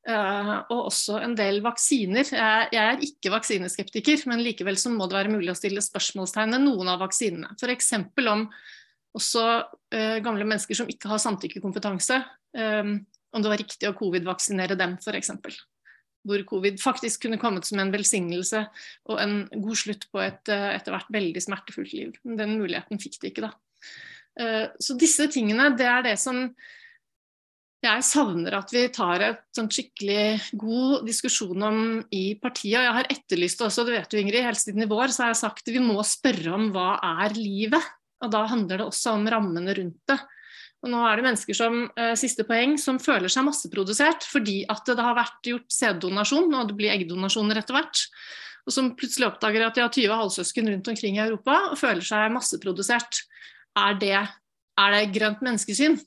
Uh, og også en del vaksiner. Jeg, jeg, er ikke vaksineskeptiker, men likevel så må det være mulig å stille spørsmålstegn ved noen av vaksinene. F.eks. om også uh, gamle mennesker som ikke har samtykkekompetanse. Um, om det var riktig å covid-vaksinere dem, f.eks. Hvor covid faktisk kunne kommet som en velsignelse og en god slutt på et uh, etter hvert veldig smertefullt liv. Den muligheten fikk de ikke, da. Så disse tingene, det er det som jeg savner at vi tar et sånn skikkelig god diskusjon om i partiet. Jeg har etterlyst det også, du vet jo Ingrid, helt siden i vår så har jeg sagt at vi må spørre om hva er livet? Og da handler det også om rammene rundt det. Og nå er det mennesker som eh, siste poeng, som føler seg masseprodusert fordi at det har vært gjort sæddonasjon, og det blir eggdonasjoner etter hvert. Og som plutselig oppdager at de har 20 halvsøsken rundt omkring i Europa og føler seg masseprodusert. Er det, er det grønt menneskesyn?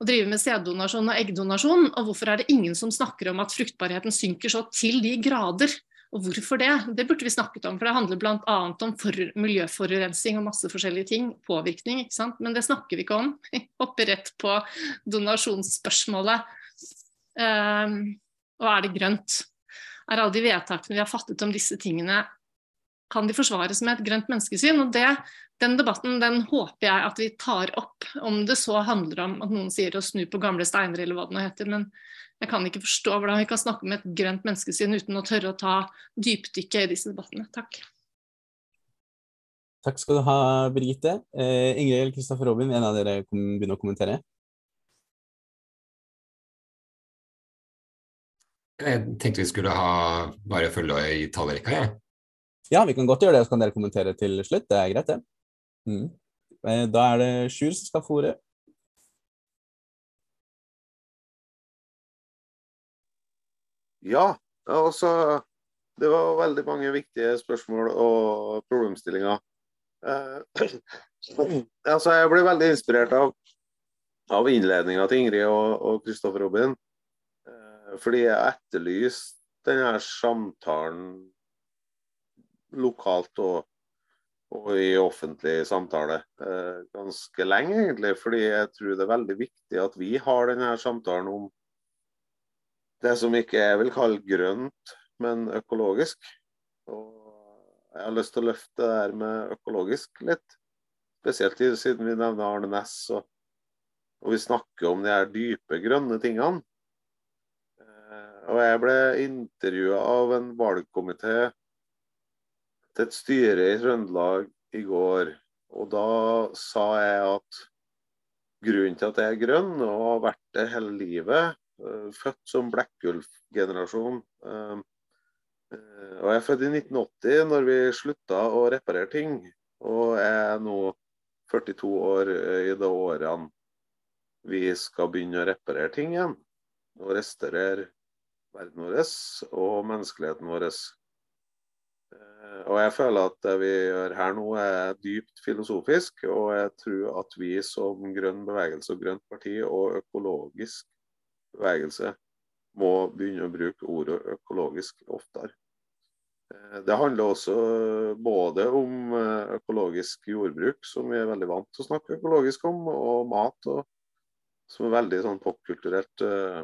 å drive med sæddonasjon og eggdonasjon? Og hvorfor er det ingen som snakker om at fruktbarheten synker så til de grader? Og hvorfor det? Det burde vi snakket om, for det handler bl.a. om for, miljøforurensning og masse forskjellige ting. Påvirkning, ikke sant. Men det snakker vi ikke om. Hopper rett på donasjonsspørsmålet. Um, og er det grønt? Er alle de vedtakene vi har fattet om disse tingene, kan de forsvares med et grønt menneskesyn? Og det den debatten den håper jeg at vi tar opp, om det så handler om at noen sier å snu på gamle steiner eller hva det nå heter. Men jeg kan ikke forstå hvordan vi kan snakke med et grønt menneskesyn uten å tørre å ta dypdykket i disse debattene. Takk. Takk skal du ha, Birgitte. Eh, Ingrid eller Kristoffer Robin, en av dere begynner å kommentere? Jeg tenkte vi skulle ha bare følge i tallrekka, jeg. Ja. ja, vi kan godt gjøre det, så kan dere kommentere til slutt. Det er greit, det. Mm. Eh, da er det Sjur som skal få. Ja, altså Det var veldig mange viktige spørsmål og problemstillinger. Eh, <clears throat> altså, jeg ble veldig inspirert av, av innledninga til Ingrid og Kristoffer Robin. Eh, fordi jeg etterlyste denne samtalen lokalt og og i offentlig samtale eh, ganske lenge, egentlig. Fordi jeg tror det er veldig viktig at vi har denne samtalen om det som ikke jeg vil kalle grønt, men økologisk. Og jeg har lyst til å løfte det her med økologisk litt. Spesielt siden vi nevner Arne Næss og, og vi snakker om de her dype, grønne tingene. Eh, og jeg ble intervjua av en valgkomité til et styre i Trøndelag i går. Og da sa jeg at grunnen til at jeg er grønn, og har vært det hele livet, eh, født som Blekkulf-generasjon eh, eh, Og jeg er født i 1980, når vi slutta å reparere ting. Og jeg er nå 42 år i de årene vi skal begynne å reparere ting igjen. Og restaurere verden vår og menneskeligheten vår. Eh, og jeg føler at det vi gjør her nå er dypt filosofisk, og jeg tror at vi som grønn bevegelse og grønt parti og økologisk bevegelse må begynne å bruke ordet økologisk oftere. Eh, det handler også både om eh, økologisk jordbruk, som vi er veldig vant til å snakke økologisk om, og mat, og, som er veldig sånn popkulturelt eh,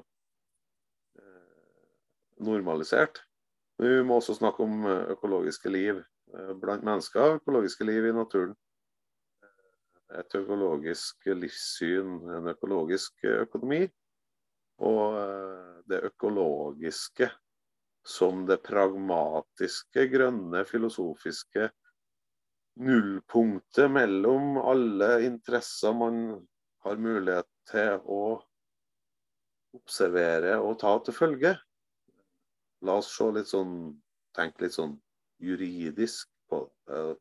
normalisert. Vi må også snakke om eh, økologiske liv eh, blant mennesker, økologiske liv i naturen. Et økologisk livssyn, en økologisk økonomi. Og eh, det økologiske som det pragmatiske, grønne, filosofiske nullpunktet mellom alle interesser man har mulighet til å observere og ta til følge. La oss se litt sånn, tenke litt sånn juridisk på uh,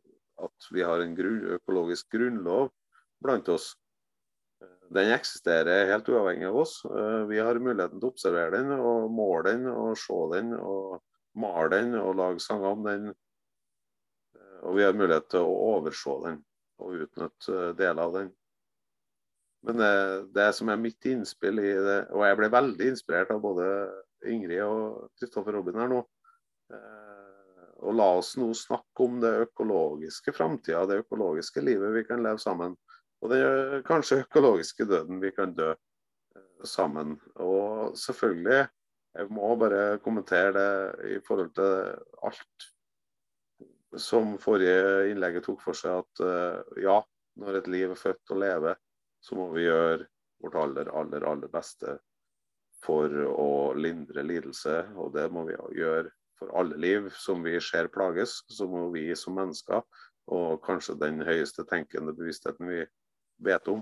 at vi har en grunn, økologisk grunnlov blant oss. Den eksisterer helt uavhengig av oss. Eh, vi har muligheten til å observere den og måle den og se den og male den og lage sanger om den. Eh, og vi har mulighet til å overse den og utnytte deler av den. Men det, det som er mitt innspill i det, og jeg ble veldig inspirert av både Ingrid og Kristoffer Robin her nå. Og la oss nå snakke om det økologiske framtida, det økologiske livet vi kan leve sammen. Og den kanskje økologiske døden vi kan dø eh, sammen. Og selvfølgelig, jeg må bare kommentere det i forhold til alt som forrige innlegget tok for seg, at eh, ja, når et liv er født og lever, så må vi gjøre vårt aller, aller, aller beste for å lindre lidelse. Og det må vi gjøre for alle liv som vi ser plages. Så må vi som mennesker, og kanskje den høyeste tenkende bevisstheten vi vet om,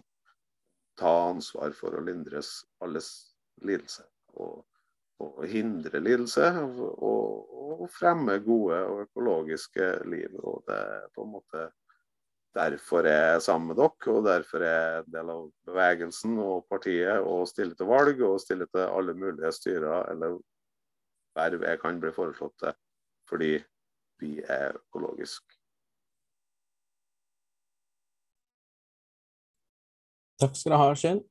ta ansvar for å lindres alles lidelse. Og, og hindre lidelse og, og, fremme gode og økologiske liv. Og det er på en måte derfor er jeg sammen med dere, og derfor er jeg en del av bevegelsen og partiet og stille til valg og stille til alle mulige styrer eller verv jeg kan bli foreslått til, fordi vi er økologisk. Takk skal du ha, Skjell.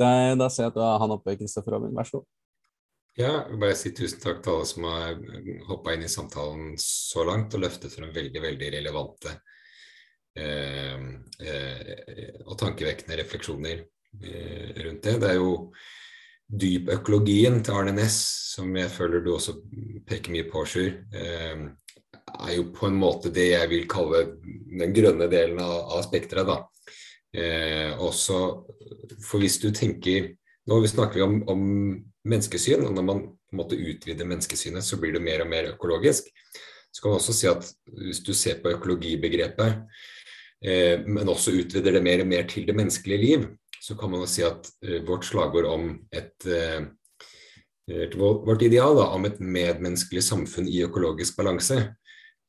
Da ser jeg at du har han oppe, Kristoffer Robin. Vær så god. Ja, jeg vil bare si tusen takk til alle som har hoppa inn i samtalen så langt og løftet frem veldig, veldig relevante og tankevekkende refleksjoner eh, rundt det. Det er jo dypøkologien til Arne Næss, som jeg føler du også peker mye på, Sjur, eh, er jo på en måte det jeg vil kalle den grønne delen av, av spekteret. Eh, også, for hvis du tenker Nå snakker vi om, om menneskesyn, og når man på en utvider menneskesynet, så blir det mer og mer økologisk. Så kan man også si at hvis du ser på økologibegrepet, eh, men også utvider det mer og mer til det menneskelige liv, så kan man jo si at eh, vårt slagord om et, eh, vårt ideal da, om et medmenneskelig samfunn i økologisk balanse,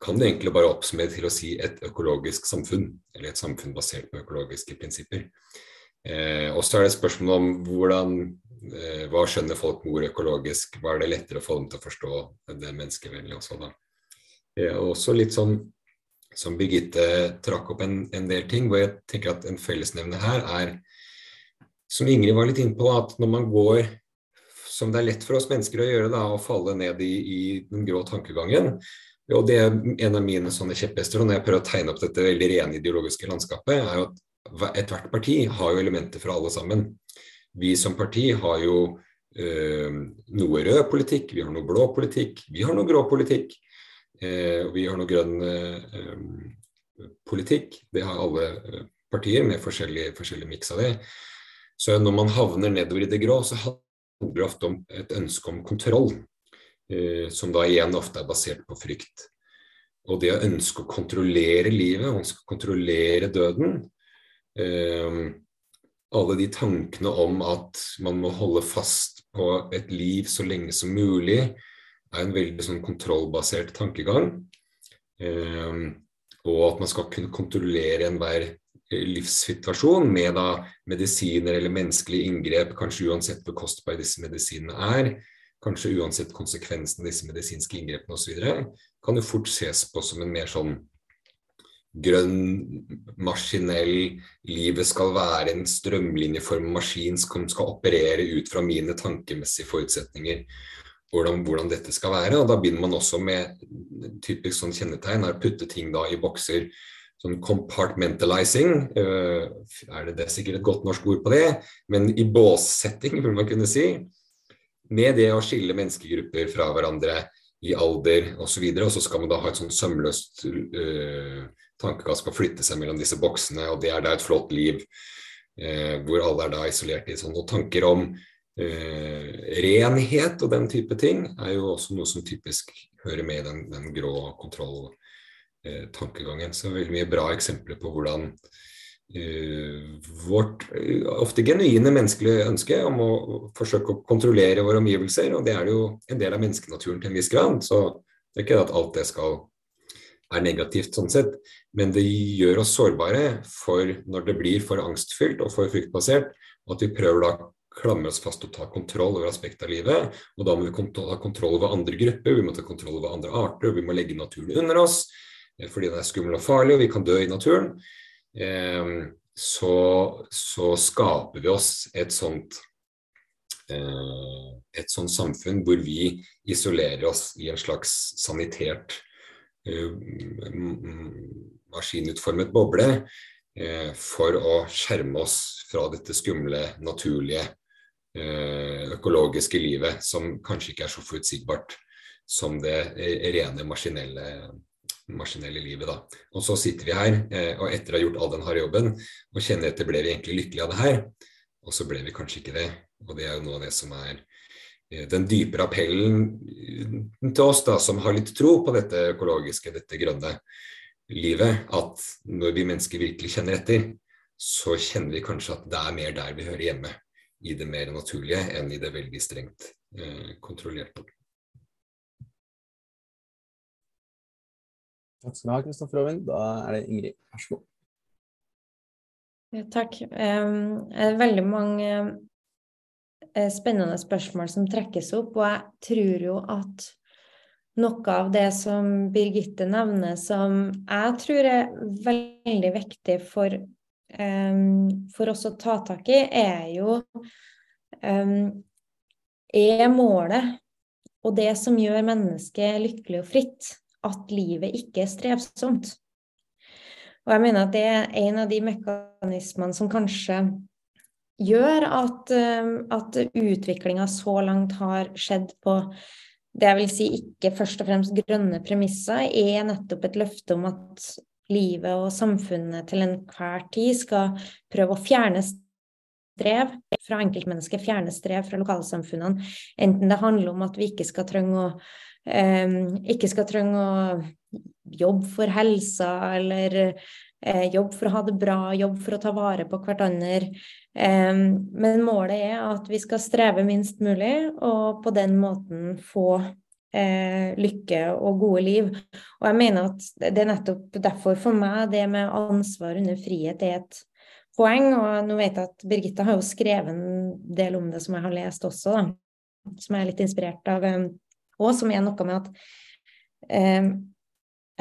kan det egentlig bare oppsummere til å si et økologisk samfunn, eller et samfunn basert på økologiske prinsipper. Eh, og så er det spørsmålet om hvordan, eh, hva skjønner folk med ordet økologisk, hva er det lettere å få dem til å forstå det menneskevennlige også, da. Eh, også litt sånn som Birgitte trakk opp en, en, del ting, hvor jeg tenker at en fellesnevner her er, som Ingrid var litt inne på, at når man går som det er lett for oss mennesker å gjøre, da, å falle ned i, i den grå tankegangen, og det er en av mine sånne kjepphester. Når jeg prøver å tegne opp dette veldig rene ideologiske landskapet, er jo at ethvert parti har jo elementer fra alle sammen. Vi som parti har jo øh, noe rød politikk, vi har noe blå politikk, vi har noe grå politikk. Øh, vi har noe grønn øh, politikk. Det har alle partier med forskjellig, forskjellig miks av det. Så når man havner nedover i det grå, så handler det ofte om et ønske om kontroll. Eh, som da igjen ofte er basert på frykt. Og det å ønske å kontrollere livet, ønske å kontrollere døden eh, Alle de tankene om at man må holde fast på et liv så lenge som mulig, er en veldig sånn kontrollbasert tankegang. Eh, og at man skal kunne kontrollere enhver livssituasjon med da medisiner eller menneskelige inngrep, kanskje uansett hvor kostbare disse medisinene er kanskje uansett konsekvensen av disse medisinske inngrepene osv., kan jo fort ses på som en mer sånn grønn, maskinell Livet skal være en strømlinjeform maskin som skal operere ut fra mine tankemessige forutsetninger. Hvordan, hvordan, dette skal være. og Da begynner man også med typisk sånn kjennetegn, er å putte ting da i bokser. Sånn compartmentalizing, uh, er det, det er sikkert et godt norsk ord på det, men i båssetting, vil man kunne si med det å skille menneskegrupper fra hverandre i alder osv. Og, så og så skal man da ha et sånn sømløst uh, tankekast på å flytte seg mellom disse boksene, og det er da et flott liv uh, hvor alle er da isolert i sånne tanker om uh, renhet og den type ting er jo også noe som typisk hører med i den, den grå kontroll-tankegangen. Så veldig mye bra eksempler på hvordan Eh, vårt eh, ofte genuine menneskelige ønske om å forsøke å kontrollere våre omgivelser. Og det er jo en del av menneskenaturen til en viss grad. Så det er ikke at alt det skal er negativt sånn sett, men det gjør oss sårbare for når det blir for angstfylt og for fryktbasert, at vi prøver da klamre oss fast og ta kontroll over aspektet av livet. Og da må vi ta kontroll over andre grupper, vi må ta kontroll over andre arter, og vi må legge naturen under oss eh, fordi den er skummel og farlig, og vi kan dø i naturen. Eh, så, så skaper vi oss et sånt eh, et sånt samfunn hvor vi isolerer oss i en slags sanitert maskinutformet boble for å skjerme oss fra dette skumle, naturlige Eh, økologiske livet, som kanskje ikke er så forutsigbart som det rene maskinelle, maskinelle livet. Da. Og så sitter vi her, eh, og etter å ha gjort all den harde jobben, og kjenner etter ble vi egentlig lykkelige av det her, og så ble vi kanskje ikke det. Og det er jo noe av det som er eh, den dypere appellen til oss da, som har litt tro på dette økologiske, dette grønne livet, at når vi mennesker virkelig kjenner etter, så kjenner vi kanskje at det er mer der vi hører hjemme i det mer naturlige enn i det veldig strengt eh, kontrollerte. Takk skal du ha, Kristoffer Oven. Da er det Ingrid, vær så god. Takk. Det er veldig mange uh, spennende spørsmål som trekkes opp, og jeg tror jo at noe av det som Birgitte nevner som jeg tror er veldig viktig for for oss å ta tak i, er jo Er målet og det som gjør mennesket lykkelig og fritt, at livet ikke er strevsomt? Og jeg mener at det er en av de mekanismene som kanskje gjør at, at utviklinga så langt har skjedd på det jeg vil si ikke først og fremst grønne premisser, er nettopp et løfte om at livet og samfunnet til enhver tid skal prøve å fjerne strev fra enkeltmennesket, fjerne strev fra lokalsamfunnene. Enten det handler om at vi ikke skal trenge å, eh, ikke skal trenge å jobbe for helsa, eller eh, jobbe for å ha det bra, jobbe for å ta vare på hverandre. Eh, men målet er at vi skal streve minst mulig, og på den måten få eh, lykke og gode liv. Og jeg mener at det er nettopp derfor for meg det med ansvar under frihet er et poeng. Og nå vet jeg at Birgitta har jo skrevet en del om det som jeg har lest også, da. Som jeg er litt inspirert av. Eh, og som er noe med at eh,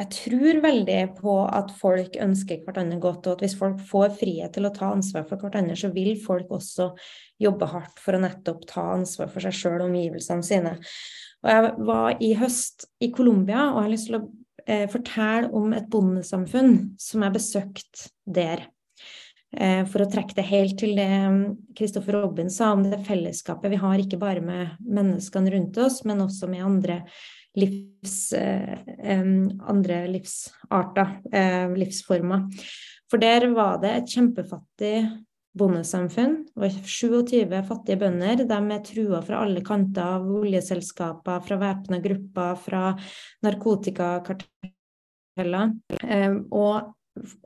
jeg tror veldig på at folk ønsker hverandre godt, og at hvis folk får frihet til å ta ansvar for hverandre, så vil folk også jobbe hardt for å nettopp ta ansvar for seg sjøl og omgivelsene sine. Og jeg var i høst i Colombia, og jeg har lyst til å eh, fortelle om et bondesamfunn som jeg besøkte der. Eh, for å trekke det helt til det Kristoffer um, Robin sa om det fellesskapet vi har, ikke bare med menneskene rundt oss, men også med andre, livs, eh, andre livsarter, eh, livsformer. For der var det et kjempefattig bondesamfunn. Og 27 fattige bønder. De er trua fra alle kanter av oljeselskaper, fra væpna grupper, fra narkotikakarteller. Eh, og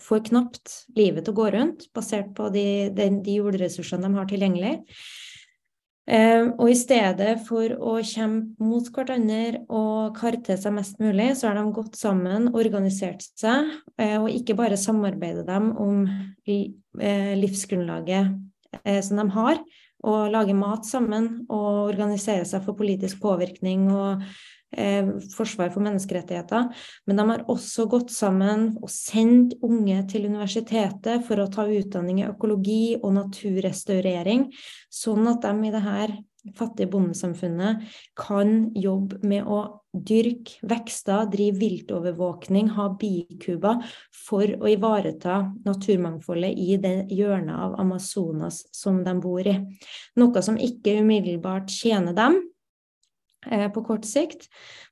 får knapt livet til å gå rundt, basert på de, de, de jordressursene de har tilgjengelig. Eh, og i stedet for å kjempe mot hverandre og kare til seg mest mulig, så har de gått sammen, organisert seg, eh, og ikke bare samarbeidet dem om eh, livsgrunnlaget som de har, og lager mat sammen og organisere seg for politisk påvirkning og eh, forsvar for menneskerettigheter. Men de har også gått sammen og sendt unge til universitetet for å ta utdanning i økologi og naturrestaurering, sånn at de i det her fattige bondesamfunnet kan jobbe med å dyrke vekster, drive viltovervåkning, ha bikuber for å ivareta naturmangfoldet i det hjørnet av Amazonas som de bor i. Noe som ikke umiddelbart tjener dem, Eh, på kort sikt,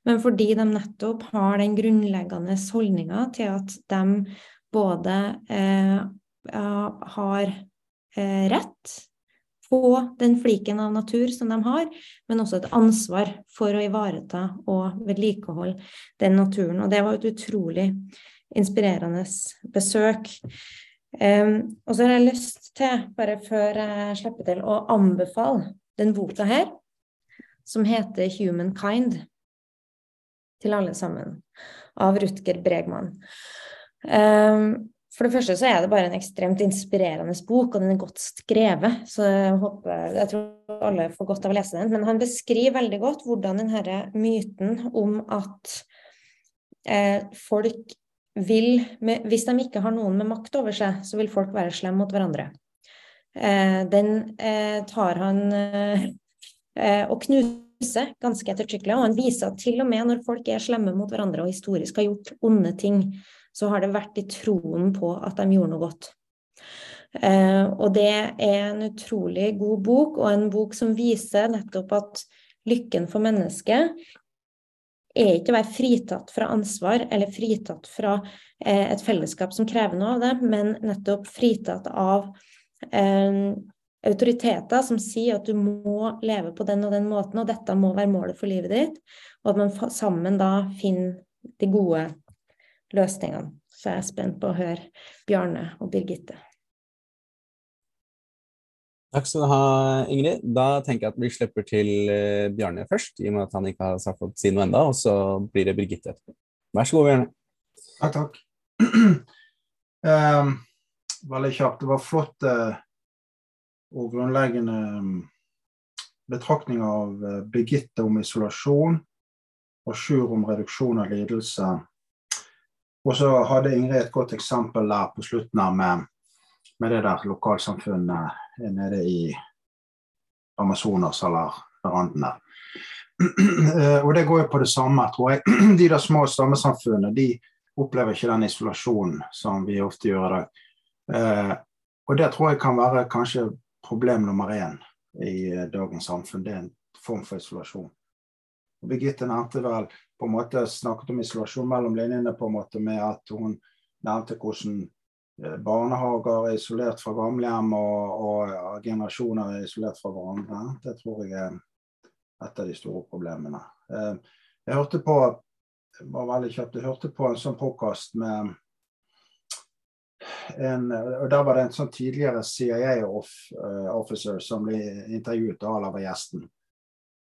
men fordi de nettopp har den grunnleggende holdninga til at de både eh, har eh, rett på den fliken av natur som de har, men også et ansvar for å ivareta og vedlikeholde den naturen. Og det var et utrolig inspirerende besøk. Um, og så har jeg lyst til, bare før jeg slipper til, å anbefale den boka her som heter 'Humankind'. til alle sammen, av Rutger Bregman. Um, for det første så er det bare en ekstremt inspirerende bok, og den er godt skrevet. Så jeg håper, jeg tror alle får godt av å lese den. Men han beskriver veldig godt hvordan denne myten om at eh, folk vil med, Hvis de ikke har noen med makt over seg, så vil folk være slemme mot hverandre. Eh, den eh, tar han eh, og knuser ganske ettertrykkelig. Og han viser at til og med når folk er slemme mot hverandre og historisk har gjort onde ting, så har det vært i troen på at de gjorde noe godt. Eh, og det er en utrolig god bok, og en bok som viser nettopp at lykken for mennesket er ikke å være fritatt fra ansvar eller fritatt fra eh, et fellesskap som krever noe av det, men nettopp fritatt av eh, autoriteter som sier at du må leve på den og den måten, og dette må være målet for livet ditt, og at man sammen da finner de gode løsningene. Så jeg er spent på å høre Bjarne og Birgitte. Takk skal du ha, Ingrid. Da tenker jeg at vi slipper til eh, Bjarne først, i og med at han ikke har sagt fått si noe enda, og så blir det Birgitte etterpå. Vær så god, Bjarne. Takk, takk. <clears throat> Um, veldig kjapt. Det var flott uh, og grunnleggende um, betraktning av uh, Birgitte om isolasjon og Sjur om reduksjon av lidelse og så hadde Ingrid et godt eksempel der på slutten av med, med det der lokalsamfunnet nede i Amazonas eller verandene. <clears throat> Og det går jo på det samme, tror jeg. <clears throat> De der små stammesamfunnene de opplever ikke den isolasjonen som vi ofte gjør i dag. Eh, og det tror jeg kan være kanskje problem nummer én i dagens samfunn. Det er en form for isolasjon. Birgitte nevnte vel på en måte snakket om isolasjon mellom linjene på en måte med at hun nevnte hvordan eh, barnehager er isolert fra gamlehjem og, og generasjoner er isolert fra hverandre. Det tror jeg er et av de store problemene. Eh, jeg hørte på var veldig kjapt, jeg hørte på en sånn påkast med en, og Der var det en sånn tidligere CIA-officer eh, som ble intervjuet, og han var gjesten.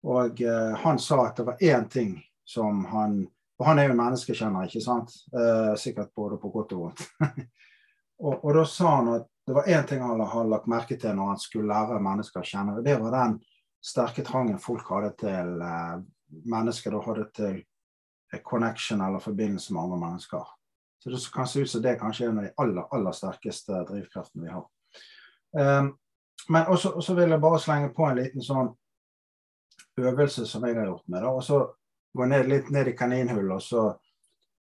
Og eh, han sa at det var én ting som han Og han er jo menneskekjenner, ikke sant? Eh, sikkert både på godt og vondt. <laughs> og, og, da sa han at det var én ting han hadde lagt merke til når han skulle lære mennesker å kjenne. og Det var den sterke trangen folk hadde til eh, mennesker da hadde til connection eller forbindelse med andre mennesker. Så det kan se ut som det er kanskje en av de aller, aller sterkeste drivkreftene vi har. Um, men også, vil jeg bare slenge på en liten sånn øvelse som jeg har gjort med. Og så gå ned, litt ned i kaninhullet og så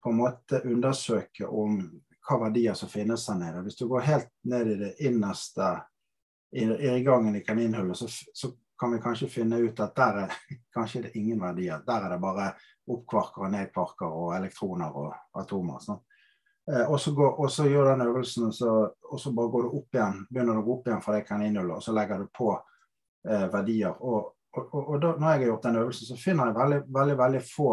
på en måte undersøke om hva verdier som finnes der nede. Hvis du går helt ned i det innerste i, i gangen i kaninhullet, så, så, kan vi kanskje finne ut at der er <laughs> kanskje det ingen verdier. Der er det bare oppkvarker og nedkvarker og elektroner og atomer. Sånn. Eh, og, så går, og så gjør den øvelsen, og så, og så bare går du opp igjen, begynner du å gå opp igjen fra det kaninhullet, og så legger du på eh, verdier. Og og, da, når jeg har gjort den øvelsen, så finner jeg veldig, veldig, veldig få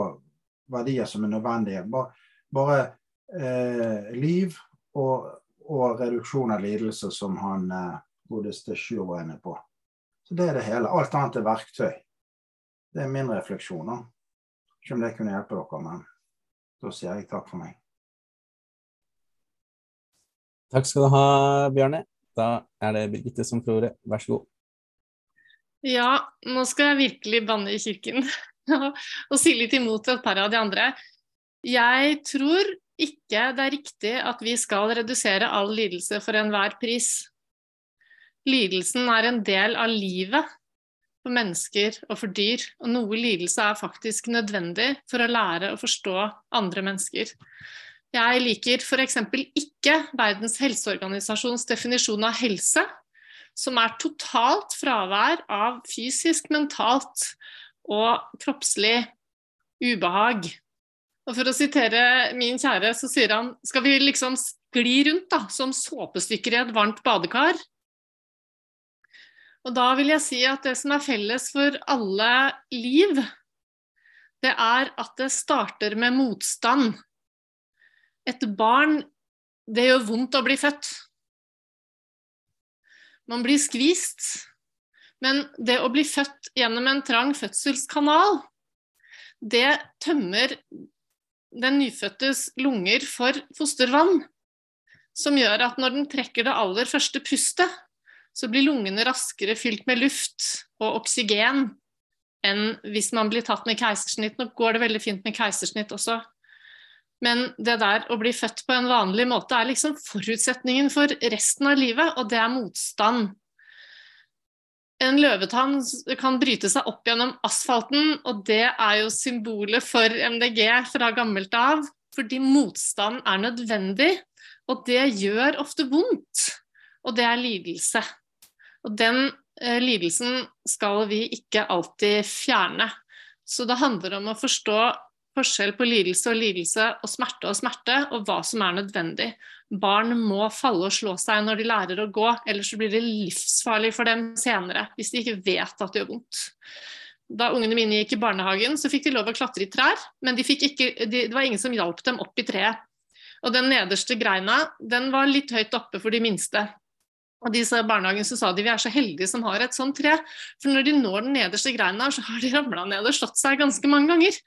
verdier som er nødvendige. Bare, bare eh, liv og, reduksjon av lidelse, som han eh, godeste Sjur var inne på. Så Det er det hele. Alt annet er verktøy. Det er min refleksjon. Ikke om det kunne hjelpe dere, men da sier jeg takk for meg. Takk skal du ha, Bjarne. Da er det Birgitte som får ordet. Vær så god. Ja, nå skal jeg virkelig banne i kirken <laughs> og si litt imot et par av de andre. Jeg tror ikke det er riktig at vi skal redusere all lidelse for enhver pris. Lidelsen er en del av livet for mennesker og for dyr, og noe lidelse er faktisk nødvendig for å lære å forstå andre mennesker. Jeg liker f.eks. ikke Verdens helseorganisasjons definisjon av helse, som er totalt fravær av fysisk, mentalt og kroppslig ubehag. Og For å sitere min kjære, så sier han skal vi liksom skli rundt da, som såpestykker i et varmt badekar? Og da vil jeg si at det som er felles for alle liv, det er at det starter med motstand. Et barn, det gjør vondt å bli født. Man blir skvist. Men det å bli født gjennom en trang fødselskanal, det tømmer den nyfødtes lunger for fostervann. Som gjør at når den trekker det aller første pustet, så blir lungene raskere fylt med luft og oksygen enn hvis man blir tatt med keisersnitt. Nå går det veldig fint med keisersnitt også. Men det der å bli født på en vanlig måte er liksom forutsetningen for resten av livet, og det er motstand. En løvetann kan bryte seg opp gjennom asfalten, og det er jo symbolet for MDG fra gammelt av. Fordi motstand er nødvendig, og det gjør ofte vondt. Og det er lidelse. Og den eh, lidelsen skal vi ikke alltid fjerne. Så det handler om å forstå forskjell på lidelse og lidelse og smerte og smerte, og hva som er nødvendig. Barn må falle og slå seg når de lærer å gå, ellers blir det livsfarlig for dem senere, hvis de ikke vet at det gjør vondt. Da ungene mine gikk i barnehagen, så fikk de lov å klatre i trær, men de ikke, de, det var ingen som hjalp dem opp i treet. Og den nederste greina, den var litt høyt oppe for de minste. Og sa barnehagen så sa de vi er så heldige som har et sånt tre. For når de når den nederste greina, så har de ramla ned og slått seg ganske mange ganger.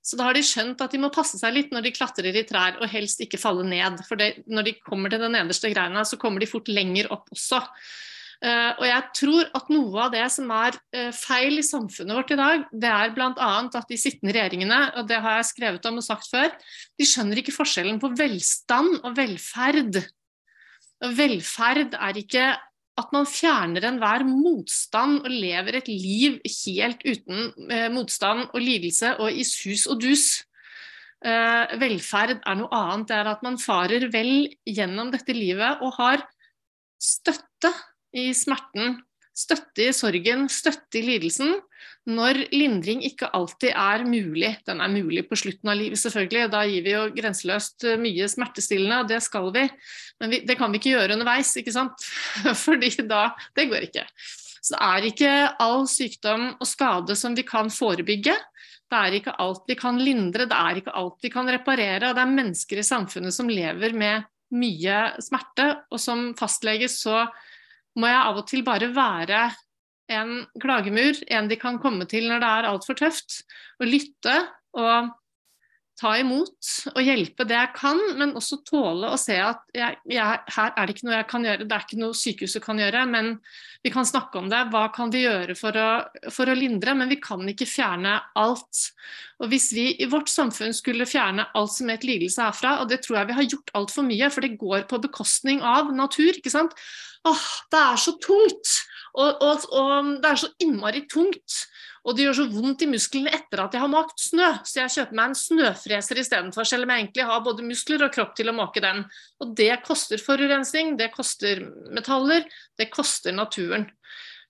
Så da har de skjønt at de må passe seg litt når de klatrer i trær, og helst ikke falle ned. For det, når de kommer til den nederste greina, så kommer de fort lenger opp også. Uh, og jeg tror at noe av det som er uh, feil i samfunnet vårt i dag, det er bl.a. at de sittende regjeringene, og det har jeg skrevet om og sagt før, de skjønner ikke forskjellen på velstand og velferd. Velferd er ikke at man fjerner enhver motstand og lever et liv helt uten eh, motstand og lidelse og i sus og dus. Eh, velferd er noe annet. Det er at man farer vel gjennom dette livet og har støtte i smerten Støtte i sorgen, støtte i lidelsen, når lindring ikke alltid er mulig. Den er mulig på slutten av livet, selvfølgelig. Da gir vi jo grenseløst eh, mye smertestillende, og det skal vi. Men vi, det kan vi ikke gjøre underveis, ikke sant? <laughs> Fordi da Det går ikke. Så det er ikke all sykdom og skade som vi kan forebygge. Det er ikke alt vi kan lindre, det er ikke alt vi kan reparere. Og det er mennesker i samfunnet som lever med mye smerte, og som fastlege så må jeg av og til bare være en klagemur, en de kan komme til når det er altfor tøft, og lytte og ta imot og hjelpe det jeg kan, men også tåle å se at jeg, jeg, her er det ikke noe jeg kan gjøre, det er ikke noe sykehuset kan gjøre, men vi kan snakke om det. Hva kan vi gjøre for å, for å lindre? Men vi kan ikke fjerne alt. Og Hvis vi i vårt samfunn skulle fjerne alt som het lidelse herfra, og det tror jeg vi har gjort altfor mye, for det går på bekostning av natur, ikke sant. Åh, det er så tungt! Og, og, og det er så innmari tungt. Og det gjør så vondt i musklene etter at jeg har makt snø, så jeg kjøper meg en snøfreser istedenfor, selv om jeg egentlig har både muskler og kropp til å måke den. Og det koster forurensning, det koster metaller, det koster naturen.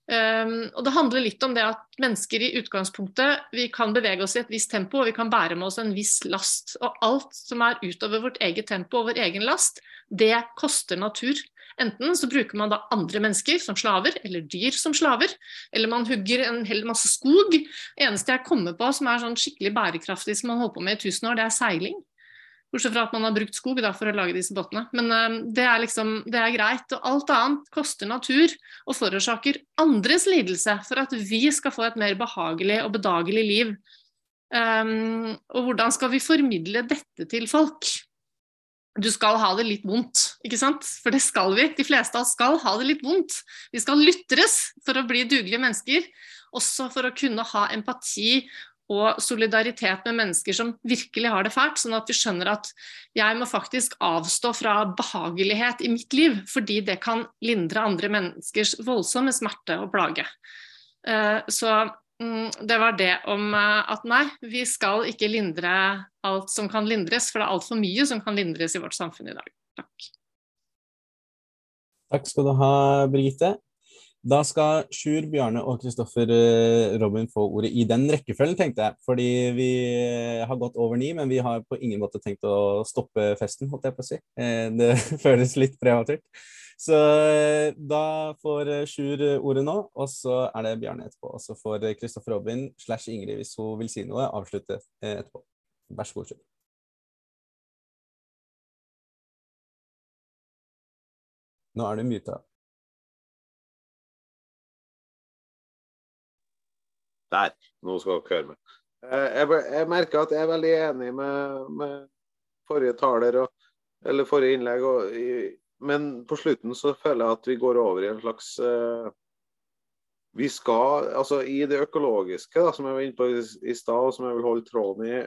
Um, og Det handler litt om det at mennesker i utgangspunktet vi kan bevege oss i et visst tempo og vi kan bære med oss en viss last. Og alt som er utover vårt eget tempo og vår egen last, det koster natur. Enten så bruker man da andre mennesker som slaver, eller dyr som slaver, eller man hugger en hel masse skog. Det eneste jeg kommer på som er sånn skikkelig bærekraftig som man holder på med i tusen år, det er seiling. Bortsett fra at man har brukt skog da, for å lage disse båtene. Men uh, det, er liksom, det er greit. Og alt annet koster natur og forårsaker andres lidelse for at vi skal få et mer behagelig og bedagelig liv. Um, og hvordan skal vi formidle dette til folk? Du skal ha det litt vondt, ikke sant? For det skal vi. De fleste av oss skal ha det litt vondt. Vi skal lytres for å bli dugelige mennesker, også for å kunne ha empati og solidaritet med mennesker som virkelig har det fælt, sånn at vi skjønner at jeg må faktisk avstå fra behagelighet i mitt liv, fordi det kan lindre andre menneskers voldsomme smerte og plage. Eh, så det var det om eh, at nei, vi skal ikke lindre alt som kan lindres, for det er altfor mye som kan lindres i vårt samfunn i dag. Takk. Takk skal du ha, Birgitte. Da skal Sjur, Bjarne og Kristoffer eh, Robin få ordet i den rekkefølgen, tenkte jeg. Fordi vi har gått over ni, men vi har på ingen måte tenkt å stoppe festen, holdt jeg på å si. Eh, det <laughs> føles litt prematurt. Så eh, da får eh, Sjur eh, ordet nå, og så er det Bjarne etterpå. Og så får Kristoffer Robin slash Ingrid, hvis hun vil si noe, avslutte etterpå. Vær så god, Sjur. Nå er du muta. Der. Nå skal dere høre meg. Jeg, merker at jeg er veldig enig med, med forrige taler og, eller forrige innlegg. Og, men på slutten så føler jeg at vi går over i en slags uh, Vi skal Altså i det økologiske, da, som jeg var inne på i, i stad, og som jeg vil holde tråden i,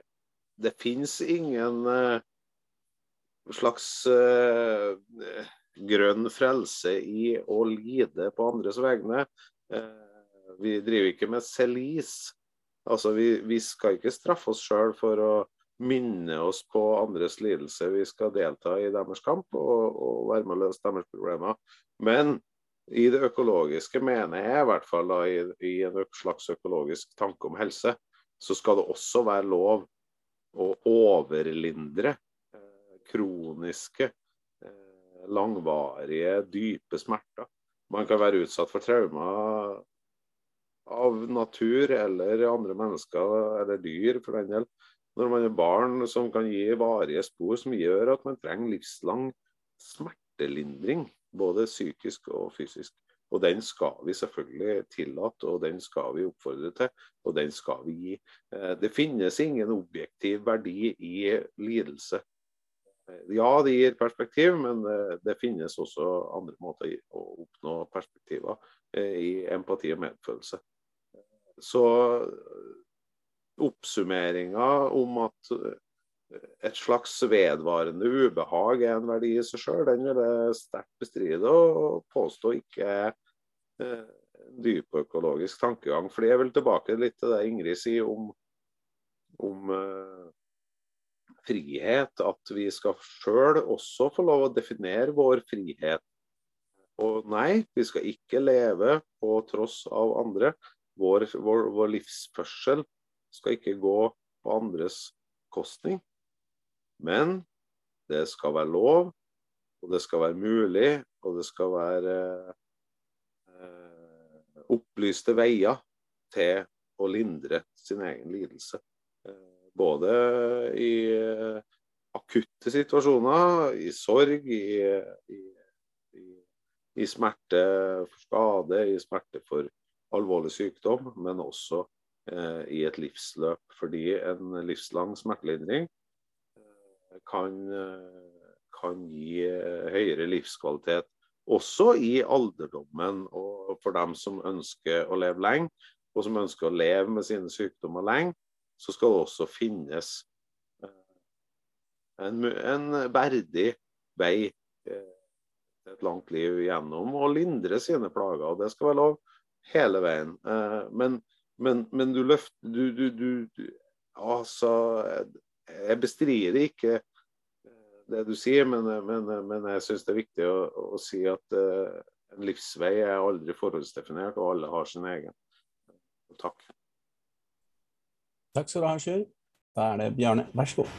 det fins ingen uh, slags uh, grønn frelse i å lide på andres vegne. vi driver ikke med selis. Altså, vi, vi skal ikke straffe oss sjøl for å minne oss på andres lidelse. Vi skal delta i deres kamp og, og være med å løse deres problemer. Men i det økologiske mener jeg i hvert fall da, i, i, en slags økologisk tanke om helse, så skal det også være lov å overlindre eh, kroniske, eh, langvarige, dype smerter. Man kan være utsatt for traumer av natur eller andre mennesker eller dyr for den del når man er barn, som kan gi varige spor som gjør at man trenger livslang smertelindring, både psykisk og fysisk. Og den skal vi selvfølgelig tillate, og den skal vi oppfordre til, og den skal vi gi. Eh, det finnes ingen objektiv verdi i lidelse. Eh, ja, det gir perspektiv, men eh, det finnes også andre måter å oppnå perspektiver i empati og medfølelse. Så oppsummeringa om at eh, et slags vedvarende ubehag er en verdi i seg sjøl, den vil jeg sterkt bestride og påstå ikke er eh, dypøkologisk tankegang. Fordi jeg vil tilbake litt til det Ingrid sier om, om uh, frihet. At vi skal sjøl også få lov å definere vår frihet. Og nei, vi skal ikke leve på tross av andre. Vår, vår, vår livsførsel skal ikke gå på andres kostning. Men det skal være lov, og det skal være mulig, og det skal være eh, opplyste veier til å lindre sin egen lidelse. Eh, både i eh, akutte situasjoner, i sorg, i, i, i, i smerte for skade, i smerte for alvorlig sykdom, men også i et livsløp. Fordi en livslang smertelindring eh, kan, eh, kan gi høyere livskvalitet. Også i alderdommen og for dem som ønsker å leve lenge, og som ønsker å leve med sine sykdommer lenge, så skal det også finnes en, en verdig vei til et langt liv gjennom å lindre sine plager. og Det skal være lov hele veien. Men men, men du løfter du, du, du, Altså, jeg bestrider ikke det du sier, men, men, men jeg syns det er viktig å, å si at uh, en livsvei er aldri forhåndsdefinert, og alle har sin egen. Takk. Takk skal du ha, Sjur. Da er det Bjarne, vær så god.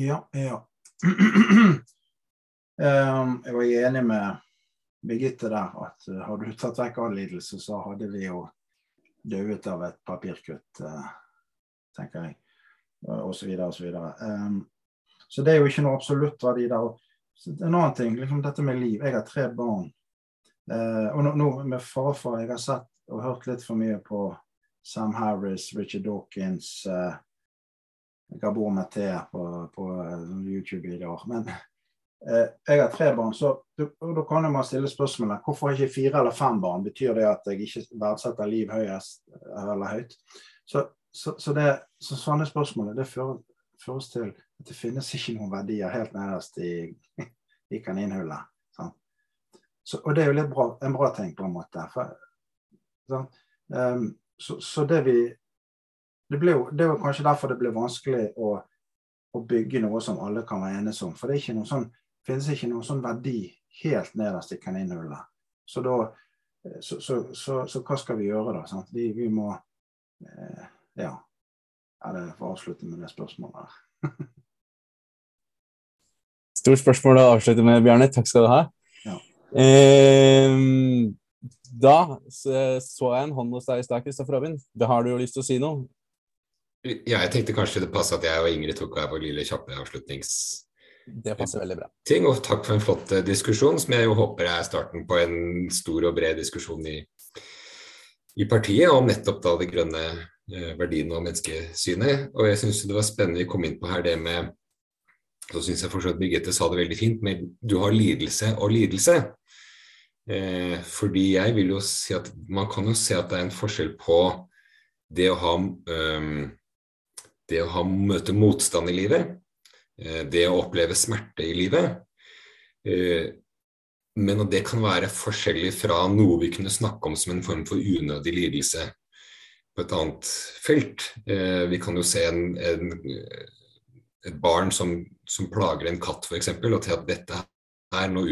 Ja, ja. um, <clears throat> jeg var enig med Birgitte der at uh, hadde du tatt vekk all lidelse, så hadde vi jo dødd av et papirkutt, uh, tenker jeg. Og så videre og så videre. Um, så det er jo ikke noe absolutt verdi der. En annen ting, liksom dette med liv. Jeg har tre barn. Uh, og nå, nå med farfar Jeg har sett og hørt litt for mye på Sam Harris, Richard Dawkins, uh, Gabor Maté på, på YouTube-videoer. Men Eh, jeg har tre barn, så da kan man stille spørsmålet hvorfor ikke fire eller fem barn? Betyr det at jeg ikke verdsetter liv høyest eller høyt? Så, så, så, det, så sånne spørsmål det fører, føres til at det finnes ikke noen verdier helt nederst i, i kaninhullet. og det er jo litt bra, en bra ting, på en måte. For, um, så, det vi det, ble det var kanskje derfor det ble vanskelig å, å bygge noe som alle kan være enige om. For det er ikke noe sånn finnes ikke noen sånn verdi helt nederst i kaninhullet. Så da så, så, så, så, hva skal vi gjøre, da? Sant? Vi, vi må eh, Ja. Jeg får avslutte med det spørsmålet. her. <laughs> Stort spørsmål å avslutte med, Bjarne. Takk skal du ha. Ja. Eh, da så jeg en hånd hos deg i stad, Kristoffer Robin. Da har du jo lyst til å si noe? Ja, jeg tenkte kanskje det passet at jeg og Ingrid tok av vår lille kjappe avslutnings det passer veldig bra. Ting, og takk for en flott eh, diskusjon, som jeg jo håper er starten på en stor og bred diskusjon i, i partiet om nettopp da det grønne eh, verdiene og menneskesynet. Og jeg syns det var spennende vi kom inn på her det med Så syns jeg fortsatt Birgitte sa det veldig fint, men du har lidelse og lidelse. Eh, fordi jeg vil jo si at man kan jo se at det er en forskjell på det å ha um, det å ha, møte motstand i livet, det å oppleve smerte i livet. Eh, men det kan være forskjellig fra noe vi kunne snakke om som en form for unødig lidelse på et annet felt. Eh, vi kan jo se en, en, et barn som, som, plager en katt f.eks., og til at dette er nå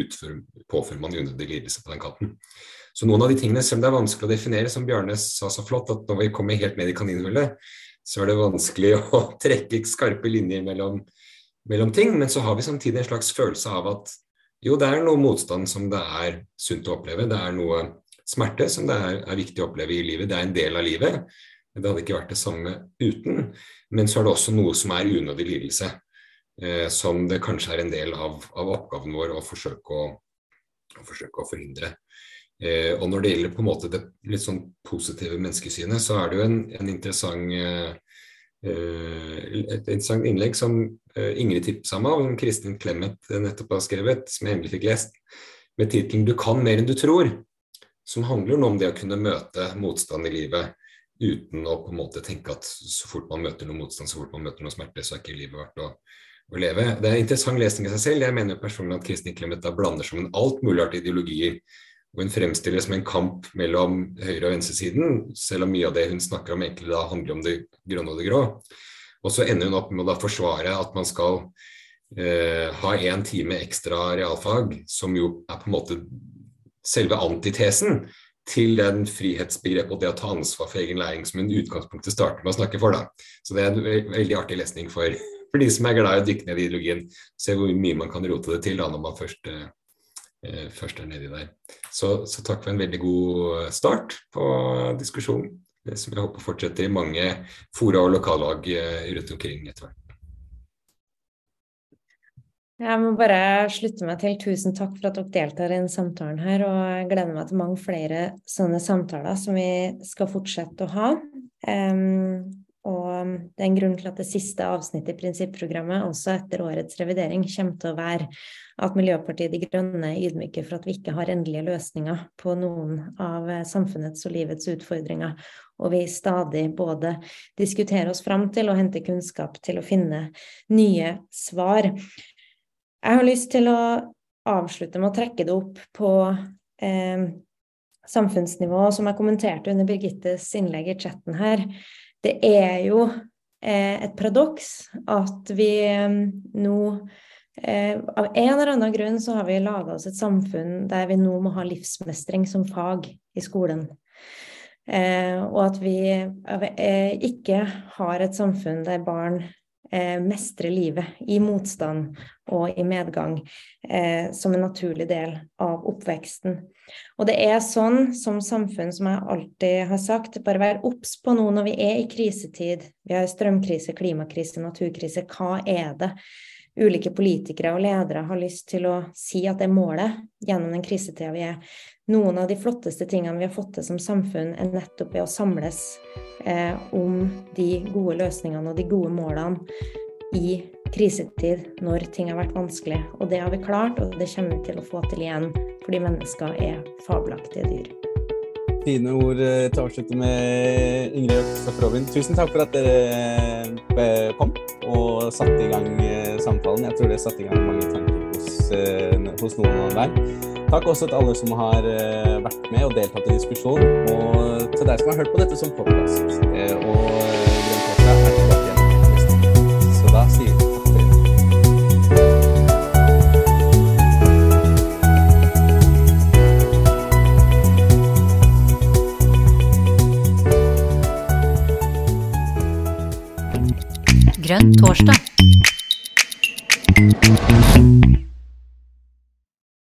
påfører man unødig lidelse på den katten. Så noen av de tingene, selv om det er vanskelig å definere, som Bjarne sa så flott, at når vi kommer helt ned i kaninhullet, så er det vanskelig <laughs> å trekke skarpe linjer mellom, mellom, ting. Men så har vi samtidig en slags følelse av at jo, det er noe motstand som det er sunt å oppleve. Det er noe smerte som det er, er viktig å oppleve i livet. Det er en del av livet. Det hadde ikke vært det samme uten. Men så er det også noe som er unødig lidelse. Eh, som det kanskje er en del av, av oppgaven vår å forsøke å, å, forsøke å forhindre. Eh, og når det gjelder på en måte det litt sånn positive menneskesynet, så er det jo en, en interessant eh, et interessant innlegg som eh, Ingrid tipsa meg om, Kristin Clemet nettopp har skrevet, som jeg endelig fikk lest, med tittelen 'Du kan mer enn du tror', som handler om det å kunne møte motstand i livet uten å på en måte tenke at så fort man møter noe motstand, så fort man møter noe smerte, så er ikke livet verdt å, å leve. Det er en interessant lesning i seg selv. Jeg mener personlig at Kristin Clemet da blander sammen alt mulig av ideologier og hun fremstiller det som en kamp mellom høyre- og venstresiden, selv om mye av det hun snakker om egentlig da handler om det grønne og det grå. Og så ender hun opp med å da forsvare at man skal eh, ha én time ekstra realfag, som jo er på en måte selve antitesen til den frihetsbegrepet og det å ta ansvar for egen læring som hun i utgangspunktet starter med å snakke for. da. Så det er en veldig artig lesning for, <laughs> for de som er glad i å dykke ned i ideologien. Se hvor mye man kan rote det til da når man først Eh, først er nedi der. Så, så, takk for en veldig god start på diskusjonen. Som jeg håper fortsetter i mange fora og lokallag eh, rundt omkring etter hvert. Jeg må bare slutte meg til. Tusen takk for at dere deltar i denne samtalen her. Og jeg gleder meg til mange flere sånne samtaler som vi skal fortsette å ha. Um, og det er en grunn til at det siste avsnittet i prinsipprogrammet, også etter årets revidering, kommer til å være at Miljøpartiet De Grønne er for at vi ikke har endelige løsninger på noen av samfunnets og livets utfordringer, og vi stadig både diskuterer oss fram til og henter kunnskap til å finne nye svar. Jeg har lyst til å avslutte med å trekke det opp på eh, samfunnsnivå, som jeg kommenterte under Birgittes innlegg i chatten her det er jo eh, et paradoks at vi eh, nå eh, Av en eller annen grunn så har vi laga oss et samfunn der vi nå må ha livsmestring som fag i skolen. og at vi ikke har et samfunn der barn mestre livet i motstand og i medgang eh, som en naturlig del av oppveksten. Og det er sånn som samfunn, som jeg alltid har sagt, bare vær obs på nå når vi er i krisetid. Vi har strømkrise, klimakrise, naturkrise. Hva er det ulike politikere og ledere har lyst til å si at det er målet gjennom den krisetida vi er? Noen av de flotteste tingene vi har fått til som samfunn, er nettopp ved å samles eh, om de gode løsningene og de gode målene i krisetid når ting har vært vanskelig. Og det har vi klart, og det kommer vi til å få til igjen, fordi mennesker er fabelaktige dyr. Fine ord eh, til å avslutte med, Ingrid og Kristoffer Robin. Tusen takk for at dere eh, kom og satte i gang eh, samtalen. Jeg tror det satte i gang mange tanker hos, hos noen hver. Takk også til alle som har vært med og deltatt i diskusjonen, og til deg som har hørt på dette som podkast. torsdag.